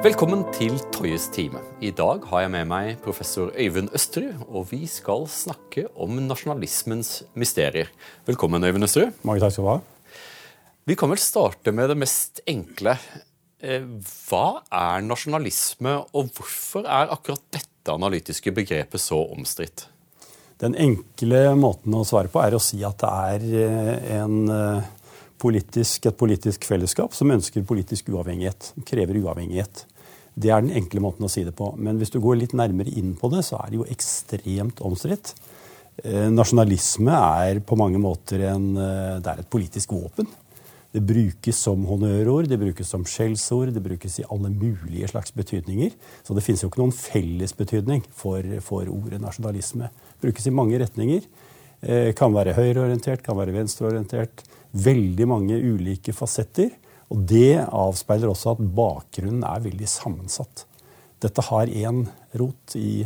Velkommen til Toyes time. I dag har jeg med meg professor Øyvind Østerud, og vi skal snakke om nasjonalismens mysterier. Velkommen, Øyvind Østerud. Mange takk skal du ha. Vi kan vel starte med det mest enkle. Eh, hva er nasjonalisme, og hvorfor er akkurat dette analytiske begrepet så omstridt? Den enkle måten å svare på er å si at det er eh, en eh, politisk, et politisk fellesskap som ønsker politisk uavhengighet. Krever uavhengighet. Det er den enkle måten å si det på. Men hvis du går litt nærmere inn på det, så er det jo ekstremt omstridt. Eh, nasjonalisme er på mange måter en, det er et politisk våpen. Det brukes som honnørord, det brukes som skjellsord, det brukes i alle mulige slags betydninger. Så det fins jo ikke noen fellesbetydning for, for ordet nasjonalisme. Brukes i mange retninger. Eh, kan være høyreorientert, kan være venstreorientert. Veldig mange ulike fasetter. Og det avspeiler også at bakgrunnen er veldig sammensatt. Dette har én rot i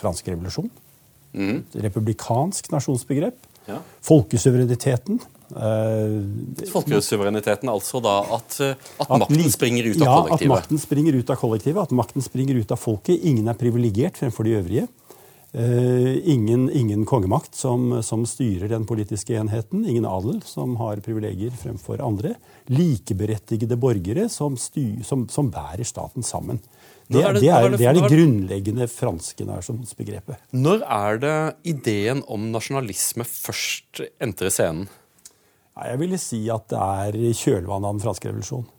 fransk revolusjon. Mm. Republikansk nasjonsbegrep. Ja. Folkesuvereniteten Uh, Folkesuvereniteten, altså da at, eh, at, at, makten springer ut av ja, kollektivet? Ja, at makten springer ut av kollektivet, at makten springer ut av folket. Ingen er privilegert fremfor de øvrige. Uh, ingen, ingen, kongemakt som, som, styrer den politiske enheten. Ingen adel som har privilegier fremfor andre. Likeberettigede borgere som, styr, som, som bærer staten sammen. Det, er det, det, er, det, er det grunnleggende franske nasjonsbegrepet. Når er det ideen om nasjonalisme først entrer scenen? Jeg ville si at det er i kjølvannet av den franske revolusjonen.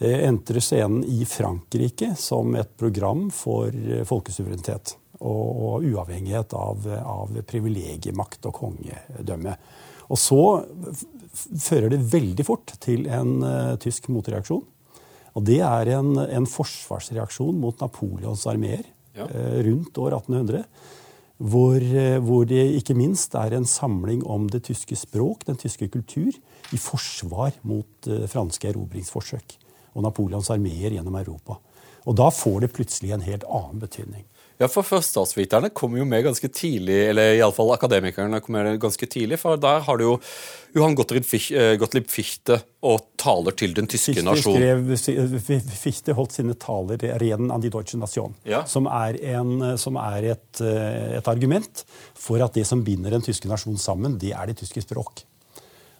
Det entrer scenen i Frankrike som et program for eh, folkesuverenitet og uavhengighet av, av privilegiemakt og kongedømme. Og så fører det veldig fort til en uh, tysk motreaksjon. Og det er en, en forsvarsreaksjon mot Napoleons armeer ja. uh, rundt år 1800 hvor, eh, hvor, det ikke minst er en samling om det tyske språk, den tyske kultur, i forsvar mot franske erobringsforsøk og Napoleons armeer gjennom Europa. Og da får det plutselig en helt annen betydning. Ja, for Førstestatsviterne kommer jo med ganske tidlig, eller iallfall akademikerne kommer med ganske tidlig. For der har du jo Johan Gottlieb, eh, Fichte og taler til den tyske Fichte nasjonen. Skrev, Fichte holdt sine taler 'Reden an die deutsche Nation', ja. som er, en, som er et, eh, et, argument for at det som binder den tyske nasjonen sammen, det er det tyske språk.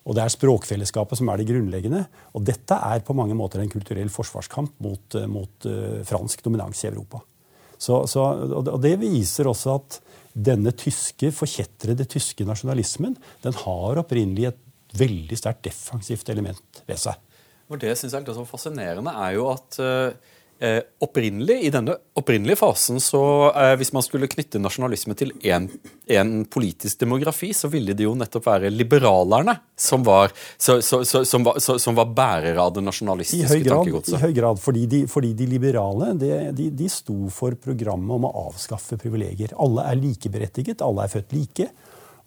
Og det er språkfellesskapet som er det grunnleggende. Og dette er på mange måter en kulturell forsvarskamp mot, mot uh, fransk dominans i Europa. Så, så, og det viser også at denne tyske, forkjetrede tyske nasjonalismen den har opprinnelig et veldig sterkt defensivt element ved seg. Og Det jeg synes er litt fascinerende, er jo at uh Eh, opprinnelig, I denne opprinnelige fasen, så eh, hvis man skulle knytte nasjonalisme til én politisk demografi, så ville det jo nettopp være liberalerne som var, så, så, så, som var, som var bærere av det nasjonalistiske tankegodset. I høy grad, fordi de, fordi de liberale de, de, de, sto for programmet om å avskaffe privilegier. Alle er likeberettiget, alle er født like,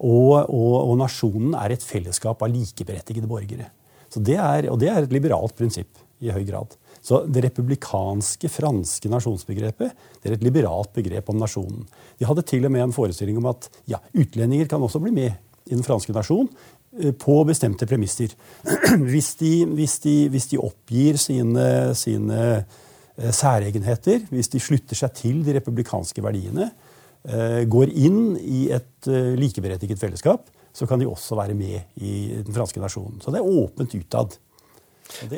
og, og, og nasjonen er et fellesskap av likeberettigede borgere. Det er, og det er et liberalt prinsipp i høy grad. Så det republikanske franske nasjonsbegrepet det er et liberalt begrep om nasjonen. De hadde til og med en forestilling om at ja, utlendinger kan også bli med i den franske nasjon eh, på bestemte premisser. Hvis de, hvis de, hvis de oppgir sine, sine, eh, særegenheter, hvis de slutter seg til de republikanske verdiene, eh, går inn i et likeberettiget fellesskap, så kan de også være med i den franske nasjonen. Så det er åpent utad.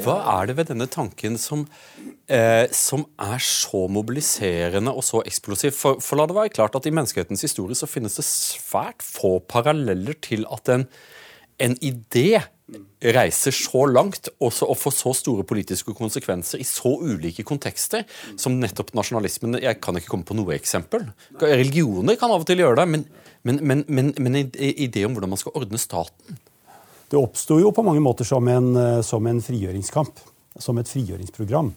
Hva er det ved denne tanken som, eh, som er så mobiliserende og så eksplosiv? For, for, la det være klart at i menneskehetens historie så finnes det svært få paralleller til at en, en idé reiser så langt også, og får så store politiske konsekvenser i så ulike kontekster som nettopp nasjonalismen. Jeg kan ikke komme på noe eksempel. Religioner kan av og til gjøre det, men, men, men, men en idé om hvordan man skal ordne staten det oppsto jo på mange måter som en, eh, som en, frigjøringskamp. Som et frigjøringsprogram.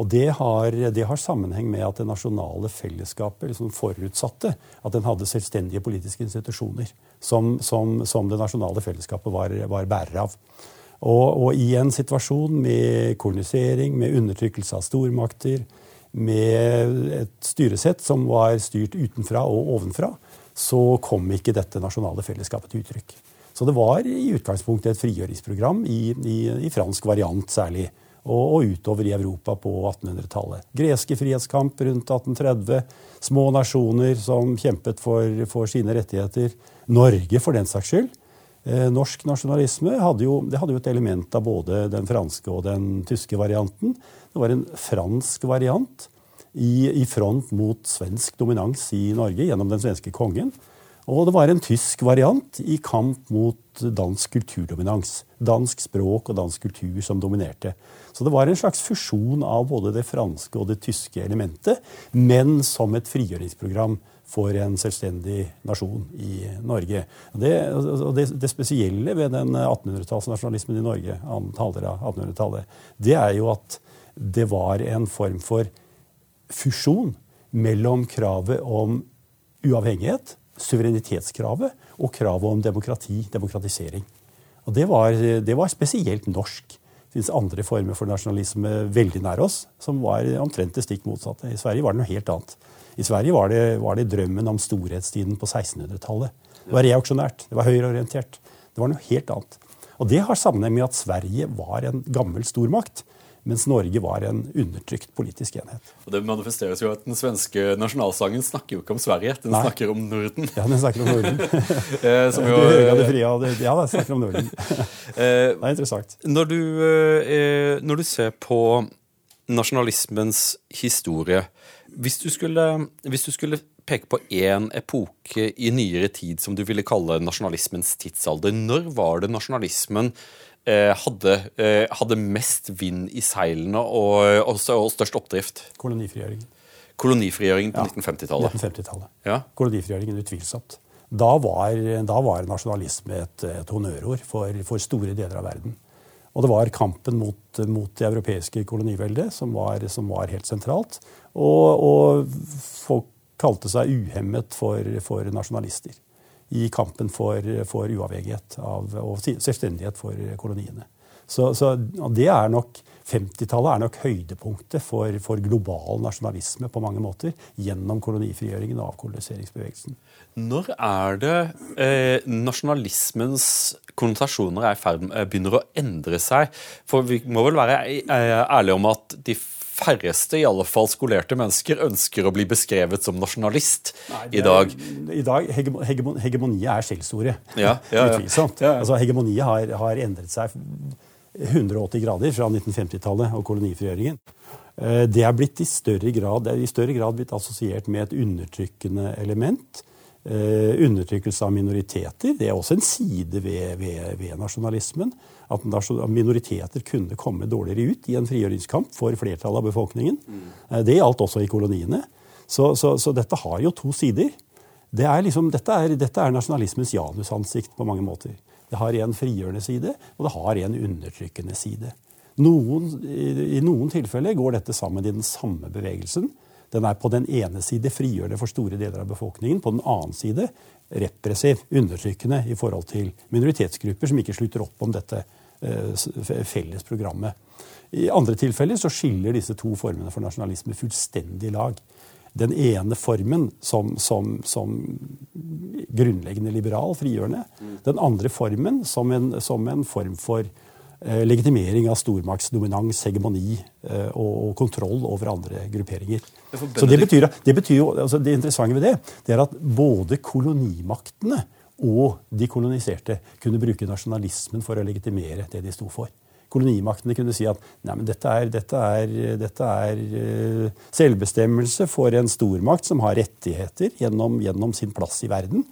Og det har, det har sammenheng med at det nasjonale fellesskapet liksom forutsatte at en hadde selvstendige politiske institusjoner som, som, som det nasjonale fellesskapet var, var bærer av. Og, og, i en situasjon med kolonisering, med undertrykkelse av stormakter, med et styresett som var styrt utenfra og ovenfra, så kom ikke dette nasjonale fellesskapet til uttrykk. Så det var i utgangspunktet et frigjøringsprogram, i, i, i fransk variant særlig. og, og utover i Europa på 1800-tallet. Greske frihetskamp rundt 1830. Små nasjoner som kjempet for, for sine rettigheter. Norge, for den saks skyld. Eh, norsk nasjonalisme hadde jo, hadde jo et element av både den franske og den tyske varianten. Det var en fransk variant i, i front mot svensk dominans i Norge gjennom den svenske kongen. Og det var en tysk variant i kamp mot dansk kulturdominans. Dansk språk og dansk kultur som dominerte. Så det var en slags fusjon av både det franske og det tyske elementet, men som et frigjøringsprogram for en selvstendig nasjon i Norge. Det, det, det spesielle ved den 1800-tallsnasjonalismen i Norge, taler av 1800-tallet, det er jo at det var en form for fusjon mellom kravet om uavhengighet suverenitetskravet og kravet om demokrati, demokratisering. Og det var, det var spesielt norsk. Det fins andre former for nasjonalisme veldig nær oss som var omtrent det stikk motsatte. I Sverige var det noe helt annet. I Sverige var det, var det drømmen om storhetstiden på 1600-tallet. Det var reaksjonært, det var høyreorientert. Det var noe helt annet. Og det har sammenheng med at Sverige var en gammel stormakt mens Norge var en undertrykt politisk enhet. Og Det manifesteres jo at den svenske nasjonalsangen snakker jo ikke om Sverige, den Nei. snakker om Norden. Ja, den snakker om Norden. Eh, som jo, det høye, det frie, ja, den snakker om Norden. Eh, det er interessant. Når du, eh, når du ser på nasjonalismens historie hvis du, skulle, hvis du skulle peke på én epoke i nyere tid som du ville kalle nasjonalismens tidsalder, når var det nasjonalismen hadde, eh, hadde, mest vind i seilene og, og, og størst oppdrift? Kolonifrigjøringen. Kolonifrigjøringen på ja, 1950-tallet? 1950-tallet. Ja. Kolonifrigjøringen, utvilsomt. Da var, da var nasjonalisme et, et honnørord for, for, store deler av verden. Og det var kampen mot, mot det europeiske koloniveldet som var, som var helt sentralt. Og, og, folk kalte seg uhemmet for, for nasjonalister i kampen for, for uavhengighet av, og selvstendighet for koloniene. Så, så det er nok 50-tallet er nok høydepunktet for, for, global nasjonalisme på mange måter gjennom kolonifrigjøringen og avkoloniseringsbevegelsen. Når er det eh, nasjonalismens konnotasjoner er i ferd begynner å endre seg? For vi må vel være eh, ærlige om at de færreste, i alle fall skolerte mennesker, ønsker å bli beskrevet som nasjonalist Nei, i dag. I dag hegemon, Hegemoniet er skjellsordet. Ja, ja. Utvilsomt. Ja, altså, hegemoniet har, har, endret seg 180 grader fra 1950-tallet og kolonifrigjøringen. Eh, det er blitt i større grad, i større grad blitt assosiert med et undertrykkende element. Uh, undertrykkelse av minoriteter. Det er også en side ved, ved, ved nasjonalismen at minoriteter kunne komme dårligere ut i en frigjøringskamp for flertallet av befolkningen. Mm. Det gjaldt også i koloniene. Så, så, så, dette har jo to sider. Det er liksom, dette, er, dette er nasjonalismens janusansikt på mange måter. Det har en frigjørende side, og det har en undertrykkende side. Noen, i, noen tilfeller går dette sammen i den samme bevegelsen. Den er på den ene side frigjørende for store deler av befolkningen. På den annen side repressiv, undertrykkende i forhold til minoritetsgrupper som ikke slutter opp om dette eh, felles programmet. I andre tilfeller så skiller disse to formene for nasjonalisme fullstendig lag. Den ene formen som, som, som grunnleggende liberal, frigjørende. Den andre formen som en, som en form for eh, legitimering av stormaktsdominans, hegemoni eh, og, og kontroll over andre grupperinger. Så det betyr, det betyr jo, altså det interessante ved det, det er at både kolonimaktene og de koloniserte kunne bruke nasjonalismen for å legitimere det de sto for. Kolonimaktene kunne si at nei, men dette er, dette er, dette er uh, selvbestemmelse for en stormakt som har rettigheter gjennom, gjennom sin plass i verden.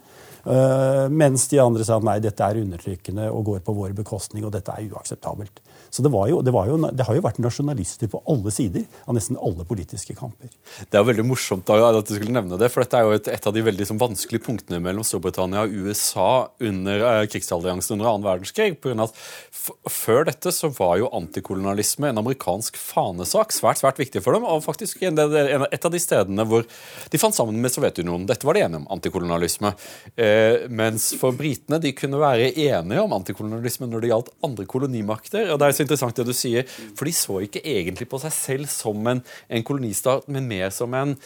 Uh, mens de andre sa nei, dette er undertrykkende og går på vår bekostning, og dette er uakseptabelt. Så det, jo, det, jo, det, har jo vært nasjonalister på alle sider av nesten alle politiske kamper. Det er jo veldig morsomt at du skulle nevne det, for dette er jo et, et av de veldig sånn, vanskelige punktene mellom Storbritannia og USA under eh, krigsalliansen under annen verdenskrig. På grunn av at Før dette så var jo antikolonialisme en amerikansk fanesak, svært svært viktig for dem, og faktisk en, en, et av de stedene hvor de fant sammen med Sovjetunionen. Dette var de enige om, antikolonialisme. Eh, mens for britene de kunne være enige om antikolonialisme når det gjaldt andre kolonimakter. og det er så interessant det du sier, for de så ikke egentlig på seg selv som en, en kolonistat, men mer som en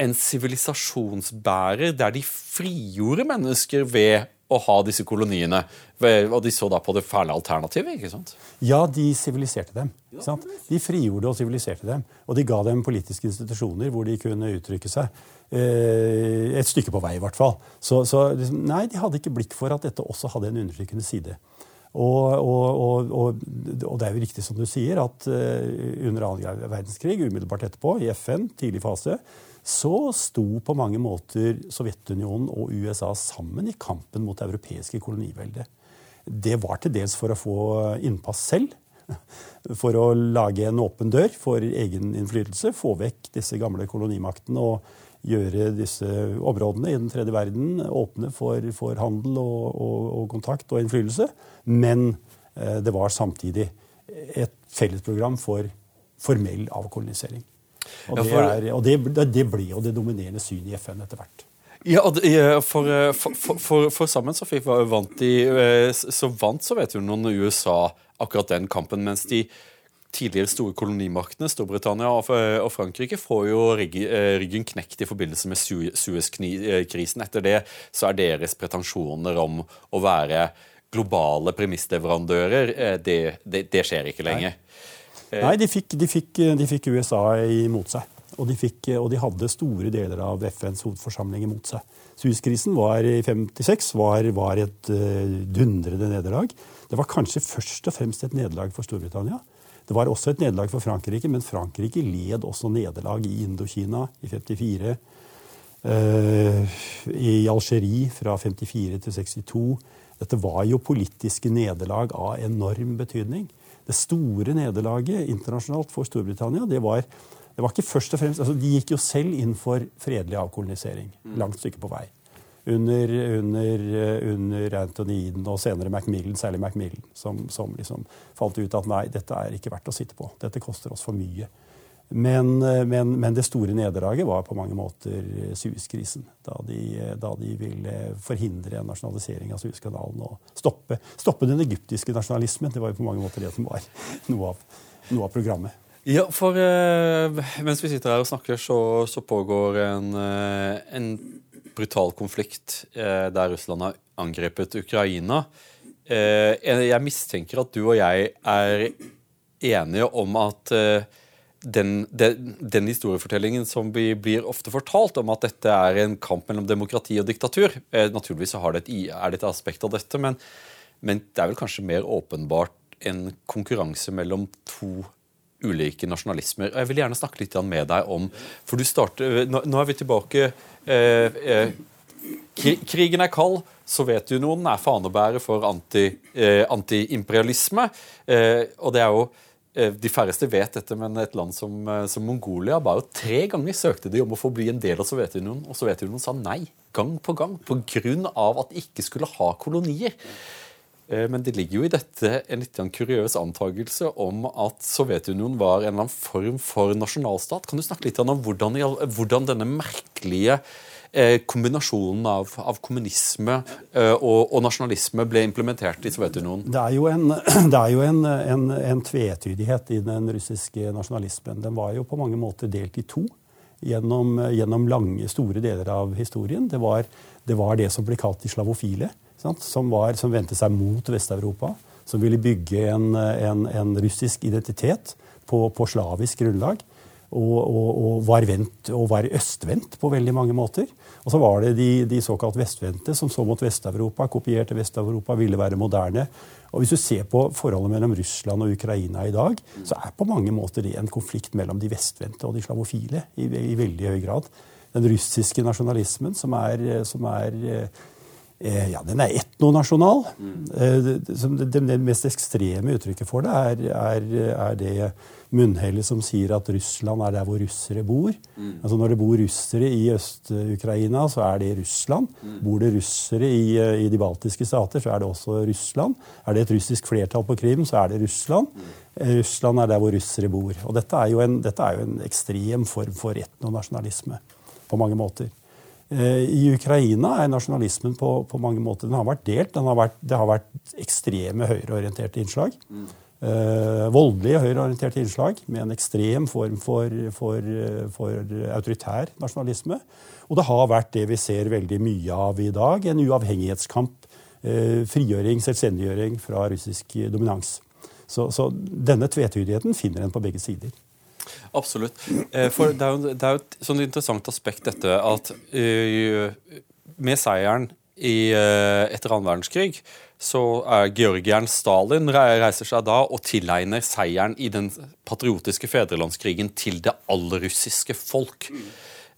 en sivilisasjonsbærer der de frigjorde mennesker ved å ha disse koloniene. Og de så da på det fæle alternativet, ikke sant? Ja, de siviliserte dem. De frigjorde og siviliserte dem. Og de ga dem politiske institusjoner hvor de kunne uttrykke seg. Eh, et stykke på vei, i hvert fall. Så, så liksom, nei, de hadde ikke blikk for at dette også hadde en undertrykkende side. Og, og, og, og, det er jo riktig som du sier, at uh, under annen verdenskrig, umiddelbart etterpå, i FN, tidlig fase, så sto på mange måter Sovjetunionen og USA sammen i kampen mot det europeiske koloniveldet. Det var til dels for å få innpass selv. For å lage en åpen dør for egen innflytelse. Få vekk disse gamle kolonimaktene og gjøre disse områdene i den tredje verden åpne for, for handel og, og, og, kontakt og innflytelse. Men eh, det var samtidig et fellesprogram for formell avkolonisering. Og, det, er, og det, det ble jo det dominerende synet i FN etter hvert. Ja, for, for, for, for, sammen så, vant de, eh, så vant Sovjetunionen og USA akkurat den kampen, mens de tidligere store kolonimaktene, Storbritannia og Frankrike, får jo eh, ryggen knekt i forbindelse med Suez-krisen. Etter det så er deres pretensjoner om å være globale premissleverandører, eh, det, det, det, skjer ikke lenger. Nei, Nei de, fikk, de, fikk, de, fikk, USA imot seg. Og de, fikk, og de hadde store deler av FNs hovedforsamling imot seg. Suez-krisen i 56 var, var et uh, dundrende nederlag. Det var kanskje først og fremst et nederlag for Storbritannia. Det var også et nederlag for Frankrike, men Frankrike led også nederlag i Indokina i 54. Uh, I Algerie fra 54 til 62. Dette var jo politiske nederlag av enorm betydning. Det store nederlaget internasjonalt for Storbritannia det var, det var ikke først og fremst, altså De gikk jo selv inn for fredelig avkolonisering. Langt stykke på vei under, under, under Anthony Eden og senere Macmillan, særlig Macmillan, som, som liksom falt ut at nei, dette er ikke verdt å sitte på. Dette koster oss for mye. Men, men, men det store nederlaget var på mange måter Suez-krisen. Da, de, da de ville forhindre en nasjonalisering av Suez-kanalen og stoppe, stoppe, den egyptiske nasjonalismen. Det var jo på mange måter det som var noe av, noe av programmet. Ja, for uh, mens vi sitter her og snakker, så, så pågår en, en brutal konflikt eh, der Russland har angrepet Ukraina. Eh, jeg mistenker at du og jeg er enige om at eh, den, den, den, historiefortellingen som blir ofte fortalt om at dette er en kamp mellom demokrati og diktatur Naturligvis det et, er det et aspekt av dette, men, men, det er vel kanskje mer åpenbart en konkurranse mellom to ulike nasjonalismer. Og Jeg vil gjerne snakke litt med deg om For du starter, nå, nå er vi tilbake Eh, eh, krigen er kald. Sovjetunionen er fanebærer for eh, antiimperialisme. Eh, og det er jo de færreste vet dette, men et land som, som, Mongolia bare tre ganger søkte de om å få bli en del av Sovjetunionen, og Sovjetunionen sa nei gang på gang pga. at de ikke skulle ha kolonier. Men det ligger jo i dette en litt kuriøs antakelse om at Sovjetunionen var en eller annen form for nasjonalstat. Kan du snakke litt om hvordan, hvordan denne merkelige eh, kombinasjonen av, av kommunisme eh, og, og, nasjonalisme ble implementert i Sovjetunionen? Det er jo, en, det er jo en, en, en, tvetydighet i den russiske nasjonalismen. Den var jo på mange måter delt i to gjennom, gjennom lange, store deler av historien. Det var det, var det som ble kalt de slavofile som, var, som, vendte seg mot Vest-Europa. Som ville bygge en russisk identitet på, på, slavisk grunnlag. Og, og, og, var vendt, og var østvendt på veldig mange måter. Og så var det de, de såkalt vestvendte som så mot Vest-Europa, kopierte Vest-Europa, ville være moderne. Og Hvis du ser på forholdet mellom Russland og Ukraina i dag, så er på mange måter det en konflikt mellom de vestvendte og de slavofile i, i veldig høy grad. Den russiske nasjonalismen, som er, som er Eh, ja, den er etnonasjonal. Mm. Det, det, mest ekstreme uttrykket for det er, er, er det munnhellet som sier at Russland er der hvor russere bor. Mm. Altså Når det bor russere i Øst-Ukraina, så er det Russland. Mm. Bor det russere i, i, de baltiske stater, så er det også Russland. Er det et russisk flertall på Krim, så er det Russland. Mm. Russland er der hvor russere bor. Og dette er jo en, er jo en ekstrem form for etnonasjonalisme på mange måter. Eh, I Ukraina er nasjonalismen på, på, mange måter Den har vært delt. Har vært, det har vært ekstreme høyreorienterte innslag. Eh, voldelige høyreorienterte innslag med en ekstrem form for, for, for, autoritær nasjonalisme. Og det har vært det vi ser veldig mye av i dag, en uavhengighetskamp eh, frigjøring, selvstendiggjøring fra russisk dominans. Så, så denne tvetydigheten finner en på begge sider. Absolutt. Eh, for det er jo, det er jo et sånn interessant aspekt dette at uh, med seieren i, uh, etter annen verdenskrig så er Georgieren Stalin reiser seg da og tilegner seieren i den patriotiske fedrelandskrigen til det allrussiske folk.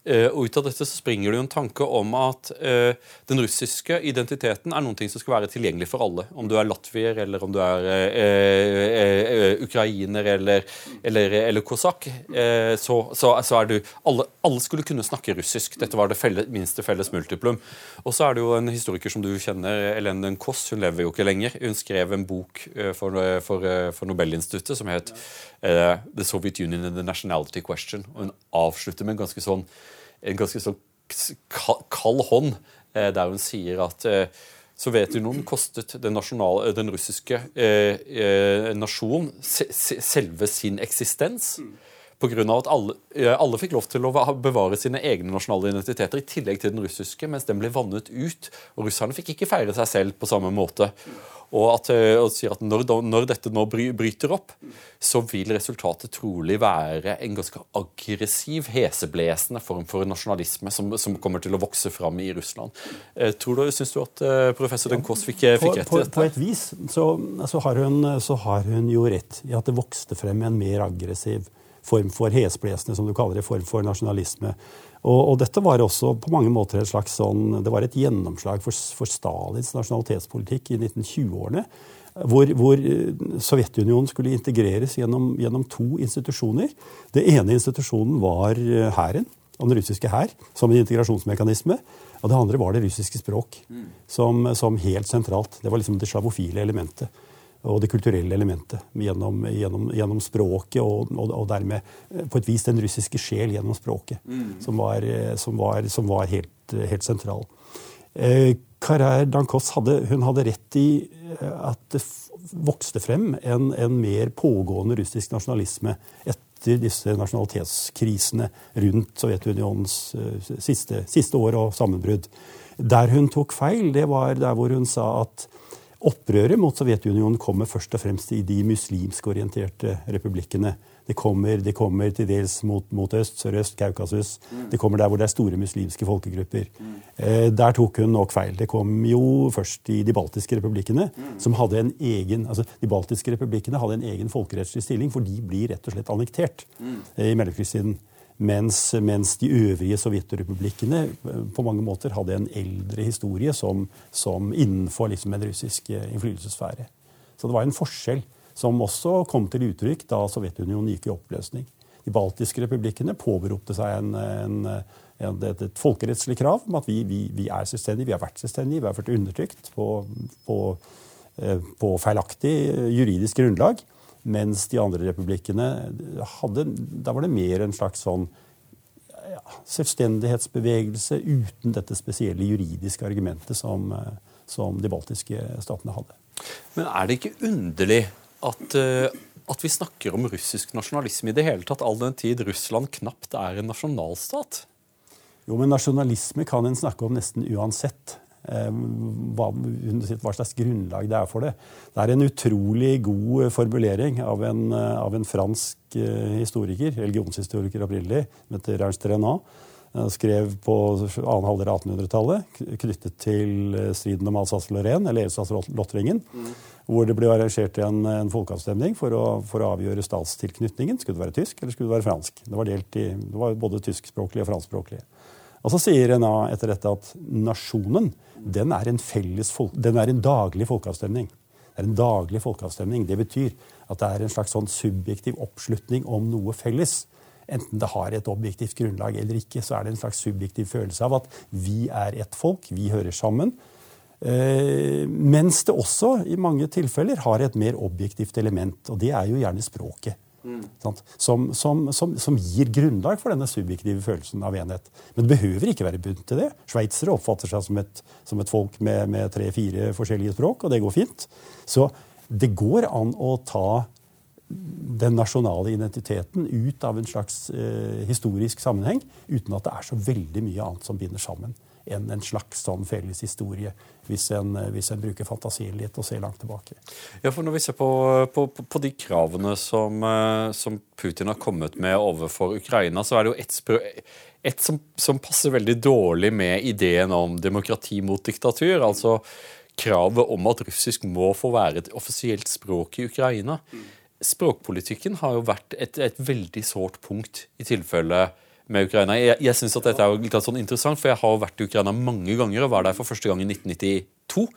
Eh, og Ut av dette så springer det jo en tanke om at uh, den russiske identiteten er noe som skal være tilgjengelig for alle. Om du er latvier, eller om du er uh, ukrainer eller, eller, eller kosakk, så, så, så, er du alle, alle, skulle kunne snakke russisk. Dette var det felle, minste felles multiplum. Og så er det jo en historiker som du kjenner, Elene Koss. Hun lever jo ikke lenger. Hun skrev en bok for, for, for Nobelinstituttet som het The Soviet Union and the Nationality Question. Og hun avslutter med en ganske sånn en ganske sånn kald hånd, eh, der hun sier at eh, Sovjetunionen kostet den, nasjonale, den russiske eh, eh, nasjonen se, selve sin eksistens. Mm. Pga. at alle, alle, fikk lov til å bevare sine egne nasjonale identiteter i tillegg til den russiske, mens den ble vannet ut. Og russerne fikk ikke feire seg selv på samme måte. Og, at, eh, og sier at når, når, dette nå bryter opp, så vil resultatet trolig være en ganske aggressiv, heseblesende form for nasjonalisme som, som kommer til å vokse fram i Russland. Eh, tror du, Syns du at professor Den Kåss fikk, fikk, rett i dette? På, på et vis så, så, har hun, så, har hun, jo rett i at det vokste frem en mer aggressiv form for hesblesende, som du kaller det, form for nasjonalisme. Og, og, dette var også på mange måter et slags sånn, det var et gjennomslag for, for Stalins nasjonalitetspolitikk i 1920-årene. Hvor, hvor, eh, Sovjetunionen skulle integreres gjennom, gjennom, to institusjoner. Det ene institusjonen var eh, hæren, den russiske hær, som en integrasjonsmekanisme. Og det andre var det russiske språk, som, som helt sentralt. Det var liksom det slavofile elementet og det kulturelle elementet gjennom, gjennom, gjennom språket, og, og, og, dermed eh, på et vis den russiske sjel gjennom språket, mm. som, var, eh, som, var, som var, helt, helt sentral. Eh, Karer Dankos hadde, hun hadde rett i at det vokste frem en, en mer pågående russisk nasjonalisme etter disse nasjonalitetskrisene rundt Sovjetunionens siste, siste år og sammenbrudd. Der hun tok feil, det var der hvor hun sa at Opprøret mot Sovjetunionen kommer først og fremst i de muslimsk orienterte republikkene. Det kommer, det kommer til dels mot, mot øst, sørøst, Kaukasus. Mm. Det kommer der hvor det er store muslimske folkegrupper. Mm. Eh, der tok hun nok feil. Det kom jo først i de baltiske republikkene, mm. som hadde en egen altså De baltiske republikkene hadde en egen folkerettslig stilling, for de blir rett og slett annektert eh, i mellomkrigstiden. Mens, mens, de øvrige sovjetrepublikkene eh, på mange måter hadde en eldre historie som, som innenfor liksom en russisk eh, innflytelsessfære. Så det var en forskjell som også kom til uttrykk da Sovjetunionen gikk i oppløsning. De baltiske republikkene påberopte seg en, en, en, et, et, folkerettslig krav om at vi, vi, vi, er selvstendige, vi har vært selvstendige, vi har vært undertrykt på, på, eh, på feilaktig juridisk grunnlag. Mens de andre republikkene hadde Da var det mer en slags sånn ja, selvstendighetsbevegelse uten dette spesielle juridiske argumentet som, som, de baltiske statene hadde. Men er det ikke underlig at, eh, at vi snakker om russisk nasjonalisme i det hele tatt, all den tid Russland knapt er en nasjonalstat? Jo, men nasjonalisme kan en snakke om nesten uansett. Eh, hva, hva, slags grunnlag det er for det. Det er en utrolig god formulering av en, eh, av en fransk eh, historiker, religionshistoriker opprinnelig, som heter Ernst Renat. Skrev på annen halvdel av 1800-tallet knyttet til striden om Alsace-Lorraine, eller Elsass-Lottringen. Mm. Hvor det ble arrangert en, en folkeavstemning for å, for å, avgjøre statstilknytningen. Skulle det være tysk eller skulle det være fransk? Det var, delt i, det var både tyskspråklige og franskspråklige. Og så sier en etter dette at nasjonen den er en, folk, den er en daglig folkeavstemning. Det er en daglig folkeavstemning. Det betyr at det er en slags sånn subjektiv oppslutning om noe felles. Enten det har et objektivt grunnlag eller ikke, så er det en slags subjektiv følelse av at vi er ett folk, vi hører sammen. Eh, mens det også i mange tilfeller har et mer objektivt element, og det er jo gjerne språket. Mm. Som, som, som, som, gir grunnlag for denne subjektive følelsen av enhet. Men det behøver ikke være bundet til det. Sveitsere oppfatter seg som et, som et folk med, med tre-fire forskjellige språk, og det går fint. Så det går an å ta den nasjonale identiteten ut av en slags eh, historisk sammenheng uten at det er så veldig mye annet som binder sammen. Enn en slags sånn felles historie, hvis en, hvis en, bruker fantasien litt og ser langt tilbake. Ja, for Når vi ser på, på, på de kravene som, eh, som, Putin har kommet med overfor Ukraina, så er det jo ett et som, som, passer veldig dårlig med ideen om demokrati mot diktatur. altså kravet om at russisk må få være et offisielt språk i Ukraina. Språkpolitikken har jo vært et, et veldig sårt punkt i tilfelle med Ukraina. Jeg, jeg synes at dette er litt sånn interessant, for jeg har vært i Ukraina mange ganger og var der for første gang i 1992.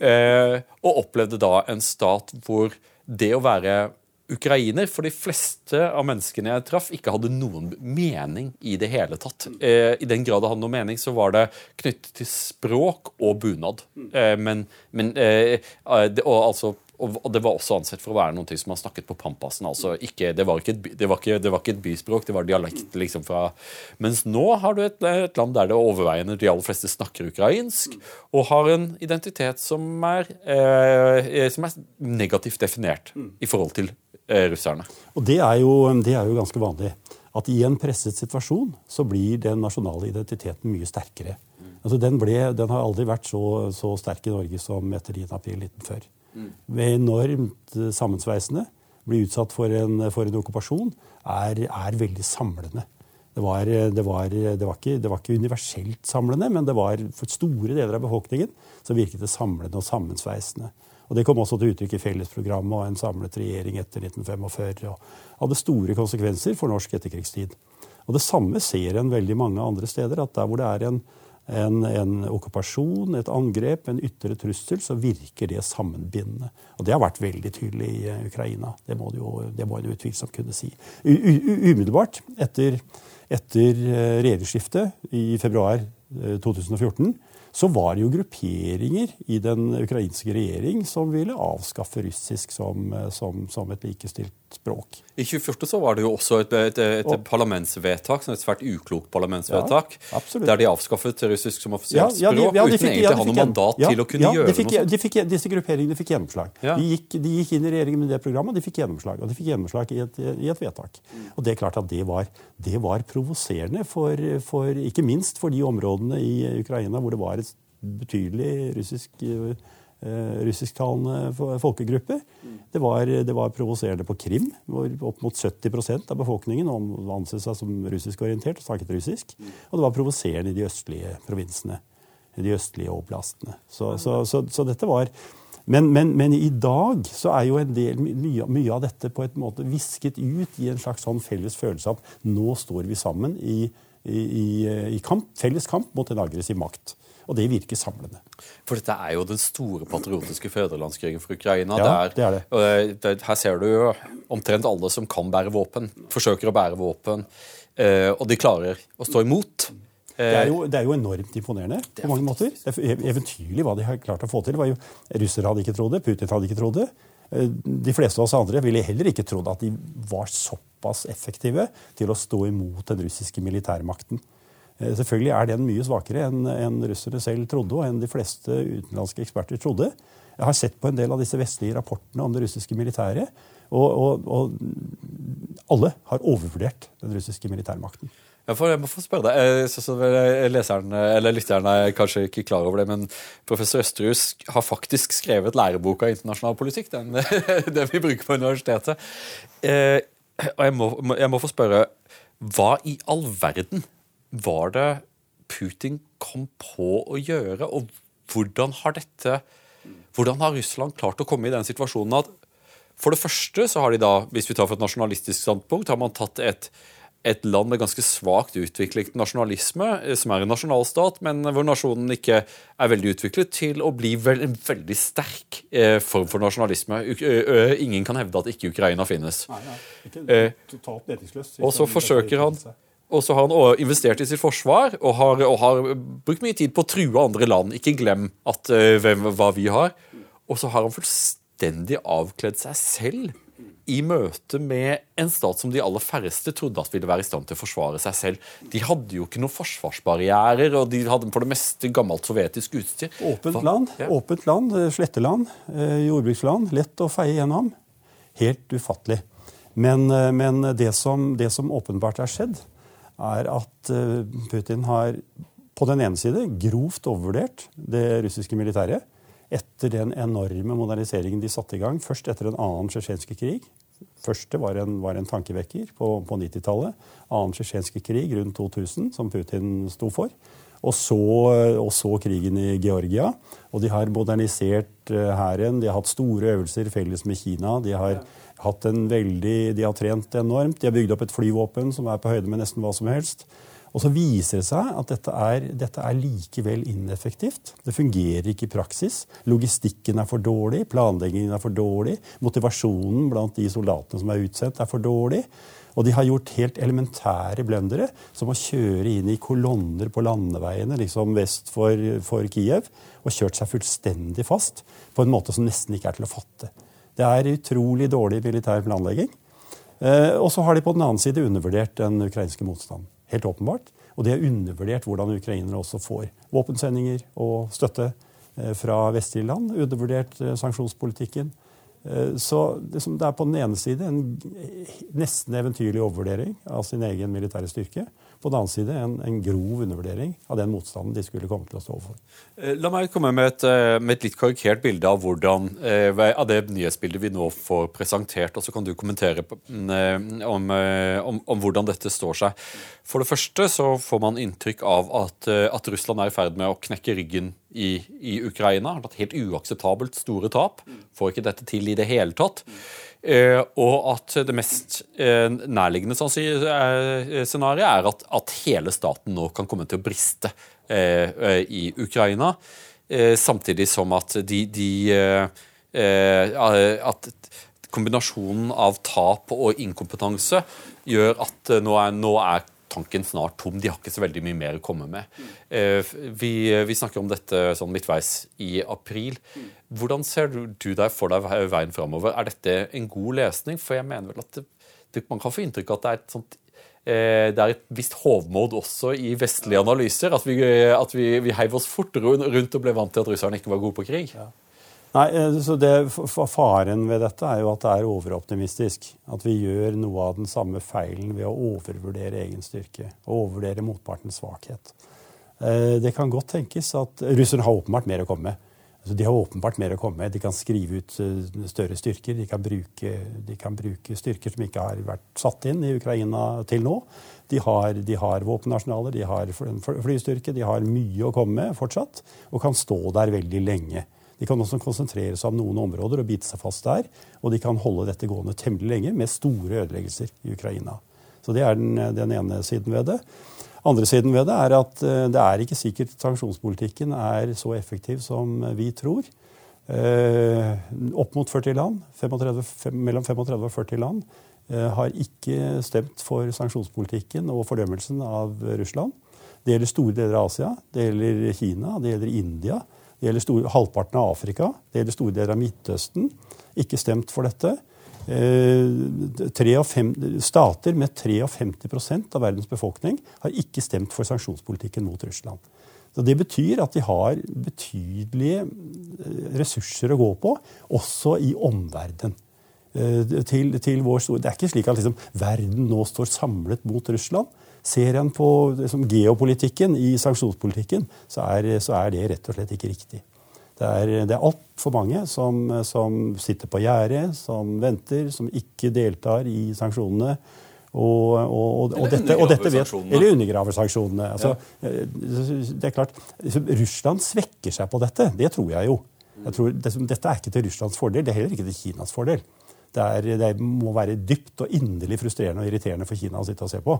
Eh, og opplevde da en stat hvor det å være ukrainer for de fleste av menneskene jeg traff, ikke hadde noen mening i det hele tatt. Eh, I den grad det hadde noen mening, så var det knyttet til språk og bunad. Eh, men, men eh, det, og, altså, og, det var også ansett for å være noe som man snakket på Pampasen. altså ikke, det, var et, det, var ikke, det var ikke et byspråk, det var dialekt. liksom fra, Mens nå har du et, et land der det overveiende de aller fleste snakker ukrainsk, og har en identitet som er, eh, som er negativt definert i forhold til Eh, russerne. Og det er, jo, det er, jo, ganske vanlig. At i en presset situasjon så blir den nasjonale identiteten mye sterkere. Altså den, ble, den har aldri vært så, så, sterk i Norge som etter 10. april 1940. Enormt eh, sammensveisende. Bli utsatt for en, for en okkupasjon er, er, veldig samlende. Det var, det, var, det, var ikke, det var, ikke, universelt samlende, men det var for store deler av befolkningen så virket det samlende og sammensveisende. Og Det kom også til uttrykk i fellesprogrammet og en samlet regjering etter 1945. og hadde store konsekvenser for norsk etterkrigstid. Og Det samme ser en veldig mange andre steder. at Der hvor det er en, en, en okkupasjon, et angrep, en ytre trussel, så virker det sammenbindende. Og Det har vært veldig tydelig i eh, Ukraina. Det må, jo, en utvilsomt kunne si. U umiddelbart etter, etter eh, regjeringsskiftet i februar 2014 eh, så var det jo grupperinger i den ukrainske regjering som ville avskaffe russisk som, som, som et likestilt språk. I 2014 så var det jo også et, et, et, og, parlamentsvedtak, et svært uklokt parlamentsvedtak, ja, der de avskaffet russisk som offisielt ja, ja, språk ja, uten fikk, egentlig å ha noe mandat til å kunne gjøre fikk, noe sånt. De fikk, disse grupperingene fikk gjennomslag. De gikk, de, gikk, inn i regjeringen med det programmet, og de fikk gjennomslag. Og de fikk gjennomslag i et, i vedtak. Og det er klart at det var, det var provoserende, for, for, ikke minst for de områdene i Ukraina hvor det var et betydelig russisk Eh, russisktalende folkegrupper. Det var, var, provoserende på Krim, hvor opp mot 70% av befolkningen anså seg som russiskorientert og snakket russisk. Og det var provoserende i de østlige provinsene, i de østlige oblastene. Så, så, så, så dette var men, men, men, i dag så er jo en del, mye, mye, av dette på en måte visket ut i en slags sånn felles følelse av at nå står vi sammen i, i, i, i kamp, felles kamp mot en aggressiv makt. Og det virker samlende. For dette er jo den store patriotiske føderlandskrigen for Ukraina. Ja, det er det. Her ser du jo omtrent alle som kan bære våpen, forsøker å bære våpen. Eh, og de klarer å stå imot. Det er, jo, det er jo, enormt imponerende på mange måter. Det er eventyrlig hva de har klart å få til. Jo, russere hadde ikke trodd det, Putin hadde ikke trodd det. Eh, de fleste av oss andre ville heller ikke trodd at de var såpass effektive til å stå imot den russiske militærmakten. Eh, selvfølgelig er den mye svakere enn en russere selv trodde, og enn de fleste utenlandske eksperter trodde. Jeg har sett på en del av disse vestlige rapportene om det russiske militæret, og, og, og alle har overvurdert den russiske militærmakten. Jeg, får, jeg må få spørre deg, jeg synes vel leseren, eller Lytteren er kanskje ikke klar over det, men professor Østerhus har faktisk skrevet læreboka internasjonal politikk, den, den vi bruker på universitetet. Eh, og jeg må, jeg må få spørre, hva i all verden var det Putin kom på å gjøre? Og hvordan har dette Hvordan har Russland klart å komme i den situasjonen at for det første så har de da, hvis vi tar for et nasjonalistisk standpunkt, har man tatt et, et land med ganske svakt utviklet nasjonalisme, eh, som er en nasjonalstat, men hvor nasjonen ikke er veldig utviklet, til å bli vel, en veldig sterk eh, form for nasjonalisme. U ingen kan hevde at ikke Ukraina finnes. Nei, nei. Ikke totalt meningsløst. Og så forsøker han og så har han investert i sitt forsvar og har, og har, brukt mye tid på å true andre land. Ikke glem at, uh, hvem, hva vi har. Og så har han fullstendig avkledd seg selv i møte med en stat som de aller færreste trodde at ville være i stand til å forsvare seg selv. De hadde jo ikke noen forsvarsbarrierer, og de hadde på det meste gammelt sovjetisk utstyr. Åpent land, ja. åpent land eh, sletteland, eh, jordbruksland. Lett å feie gjennom. Helt ufattelig. Men, men det, som, det som åpenbart er skjedd, er at eh, Putin har på den ene side grovt overvurdert det russiske militæret etter den enorme moderniseringen de satte i gang, først etter en annen tsjetsjenske krig. Første var en, var en tankevekker på, på 90-tallet. Annen tsjetsjenske krig rundt 2000, som Putin sto for. Og så, og så, krigen i Georgia. Og de har modernisert eh, hæren. De har hatt store øvelser felles med Kina. De har, hatt en veldig, de har trent enormt. De har bygd opp et flyvåpen som er på høyde med nesten hva som helst. Og så viser det seg at dette er, dette er, likevel ineffektivt. Det fungerer ikke i praksis. Logistikken er for dårlig, planleggingen er for dårlig, motivasjonen blant de soldatene som er utsendt, er for dårlig. Og de har gjort helt elementære blendere, som å kjøre inn i kolonner på landeveiene liksom vest for, for Kiev, og kjørt seg fullstendig fast på en måte som nesten ikke er til å fatte. Det er utrolig dårlig militær planlegging. Eh, og så har de på den annen side undervurdert den ukrainske motstanden helt åpenbart. Og de har undervurdert hvordan ukrainere også får våpensendinger og støtte eh, fra vestlige land. Undervurdert eh, sanksjonspolitikken. Så det er på den ene side en nesten eventyrlig overvurdering av sin egen militære styrke. På den annen side en, en, grov undervurdering av den motstanden de skulle komme til å stå overfor. Eh, la meg komme med et, eh, med et litt karikert bilde av, hvordan, eh, av det nyhetsbildet vi nå får presentert. og Så kan du kommentere mm, om, om, om, hvordan dette står seg. For det første så får man inntrykk av at, at Russland er i ferd med å knekke ryggen i, i Ukraina. Har tatt helt uakseptabelt store tap. Får ikke dette til i det hele tatt. Eh, og at det mest eh, nærliggende eh, scenarioet er at, at, hele staten nå kan komme til å briste i Ukraina. samtidig som at de, de At kombinasjonen av tap og inkompetanse gjør at nå er, nå er tanken snart tom. De har ikke så veldig mye mer å komme med. Eh, vi, vi, snakker om dette sånn midtveis i april. Hvordan ser du, du deg for deg veien framover? Er dette en god lesning? For jeg mener vel at det, det, man kan få inntrykk av at det er et sånt eh, det er et visst hovmod også i vestlige analyser. At vi, at vi, vi heiv oss fort rundt og ble vant til at russerne ikke var gode på krig. Ja. Nei, eh, så det, Faren ved dette er jo at det er overoptimistisk. At vi gjør noe av den samme feilen ved å overvurdere egen styrke. Og overvurdere motpartens svakhet. Eh, det kan godt tenkes at russerne har åpenbart mer å komme med. Altså, de har åpenbart mer å komme med. De kan skrive ut eh, større styrker. De kan, bruke, de kan bruke styrker som ikke har vært satt inn i Ukraina til nå. De har, de har våpenarsenaler, de har flystyrke, de har mye å komme med fortsatt. Og kan stå der veldig lenge. De kan også konsentrere seg om noen områder og bite seg fast der. Og de kan holde dette gående temmelig lenge med store ødeleggelser i Ukraina. Så det er den, den ene siden ved det. Andre siden ved det er at eh, det er ikke sikkert sanksjonspolitikken er så effektiv som vi tror. Eh, opp mot 40 land, 35, mellom 35 og 40 land, eh, har ikke stemt for sanksjonspolitikken og fordømmelsen av Russland. Det gjelder store deler av Asia, det gjelder Kina, det gjelder India. Det gjelder store, halvparten av Afrika, det gjelder store deler av Midtøsten. Ikke stemt for dette. Eh, fem, stater med 53 av verdens befolkning har ikke stemt for sanksjonspolitikken mot Russland. Så Det betyr at de har betydelige eh, ressurser å gå på, også i omverdenen. Eh, til, til det er ikke slik at liksom, verden nå står samlet mot Russland. Ser en på liksom, geopolitikken i sanksjonspolitikken, så er, så er, det rett og slett ikke riktig. Det er, det er altfor mange som, som, sitter på gjerdet, som venter, som ikke deltar i sanksjonene. Og, og, og, dette, og dette vet, eller undergraver sanksjonene. Altså, ja. det er klart, liksom, Russland svekker seg på dette. Det tror jeg jo. Jeg tror, dette er ikke til Russlands fordel, det er heller ikke til Kinas fordel. Det, er, det, må være dypt og inderlig frustrerende og irriterende for Kina å sitte og se på.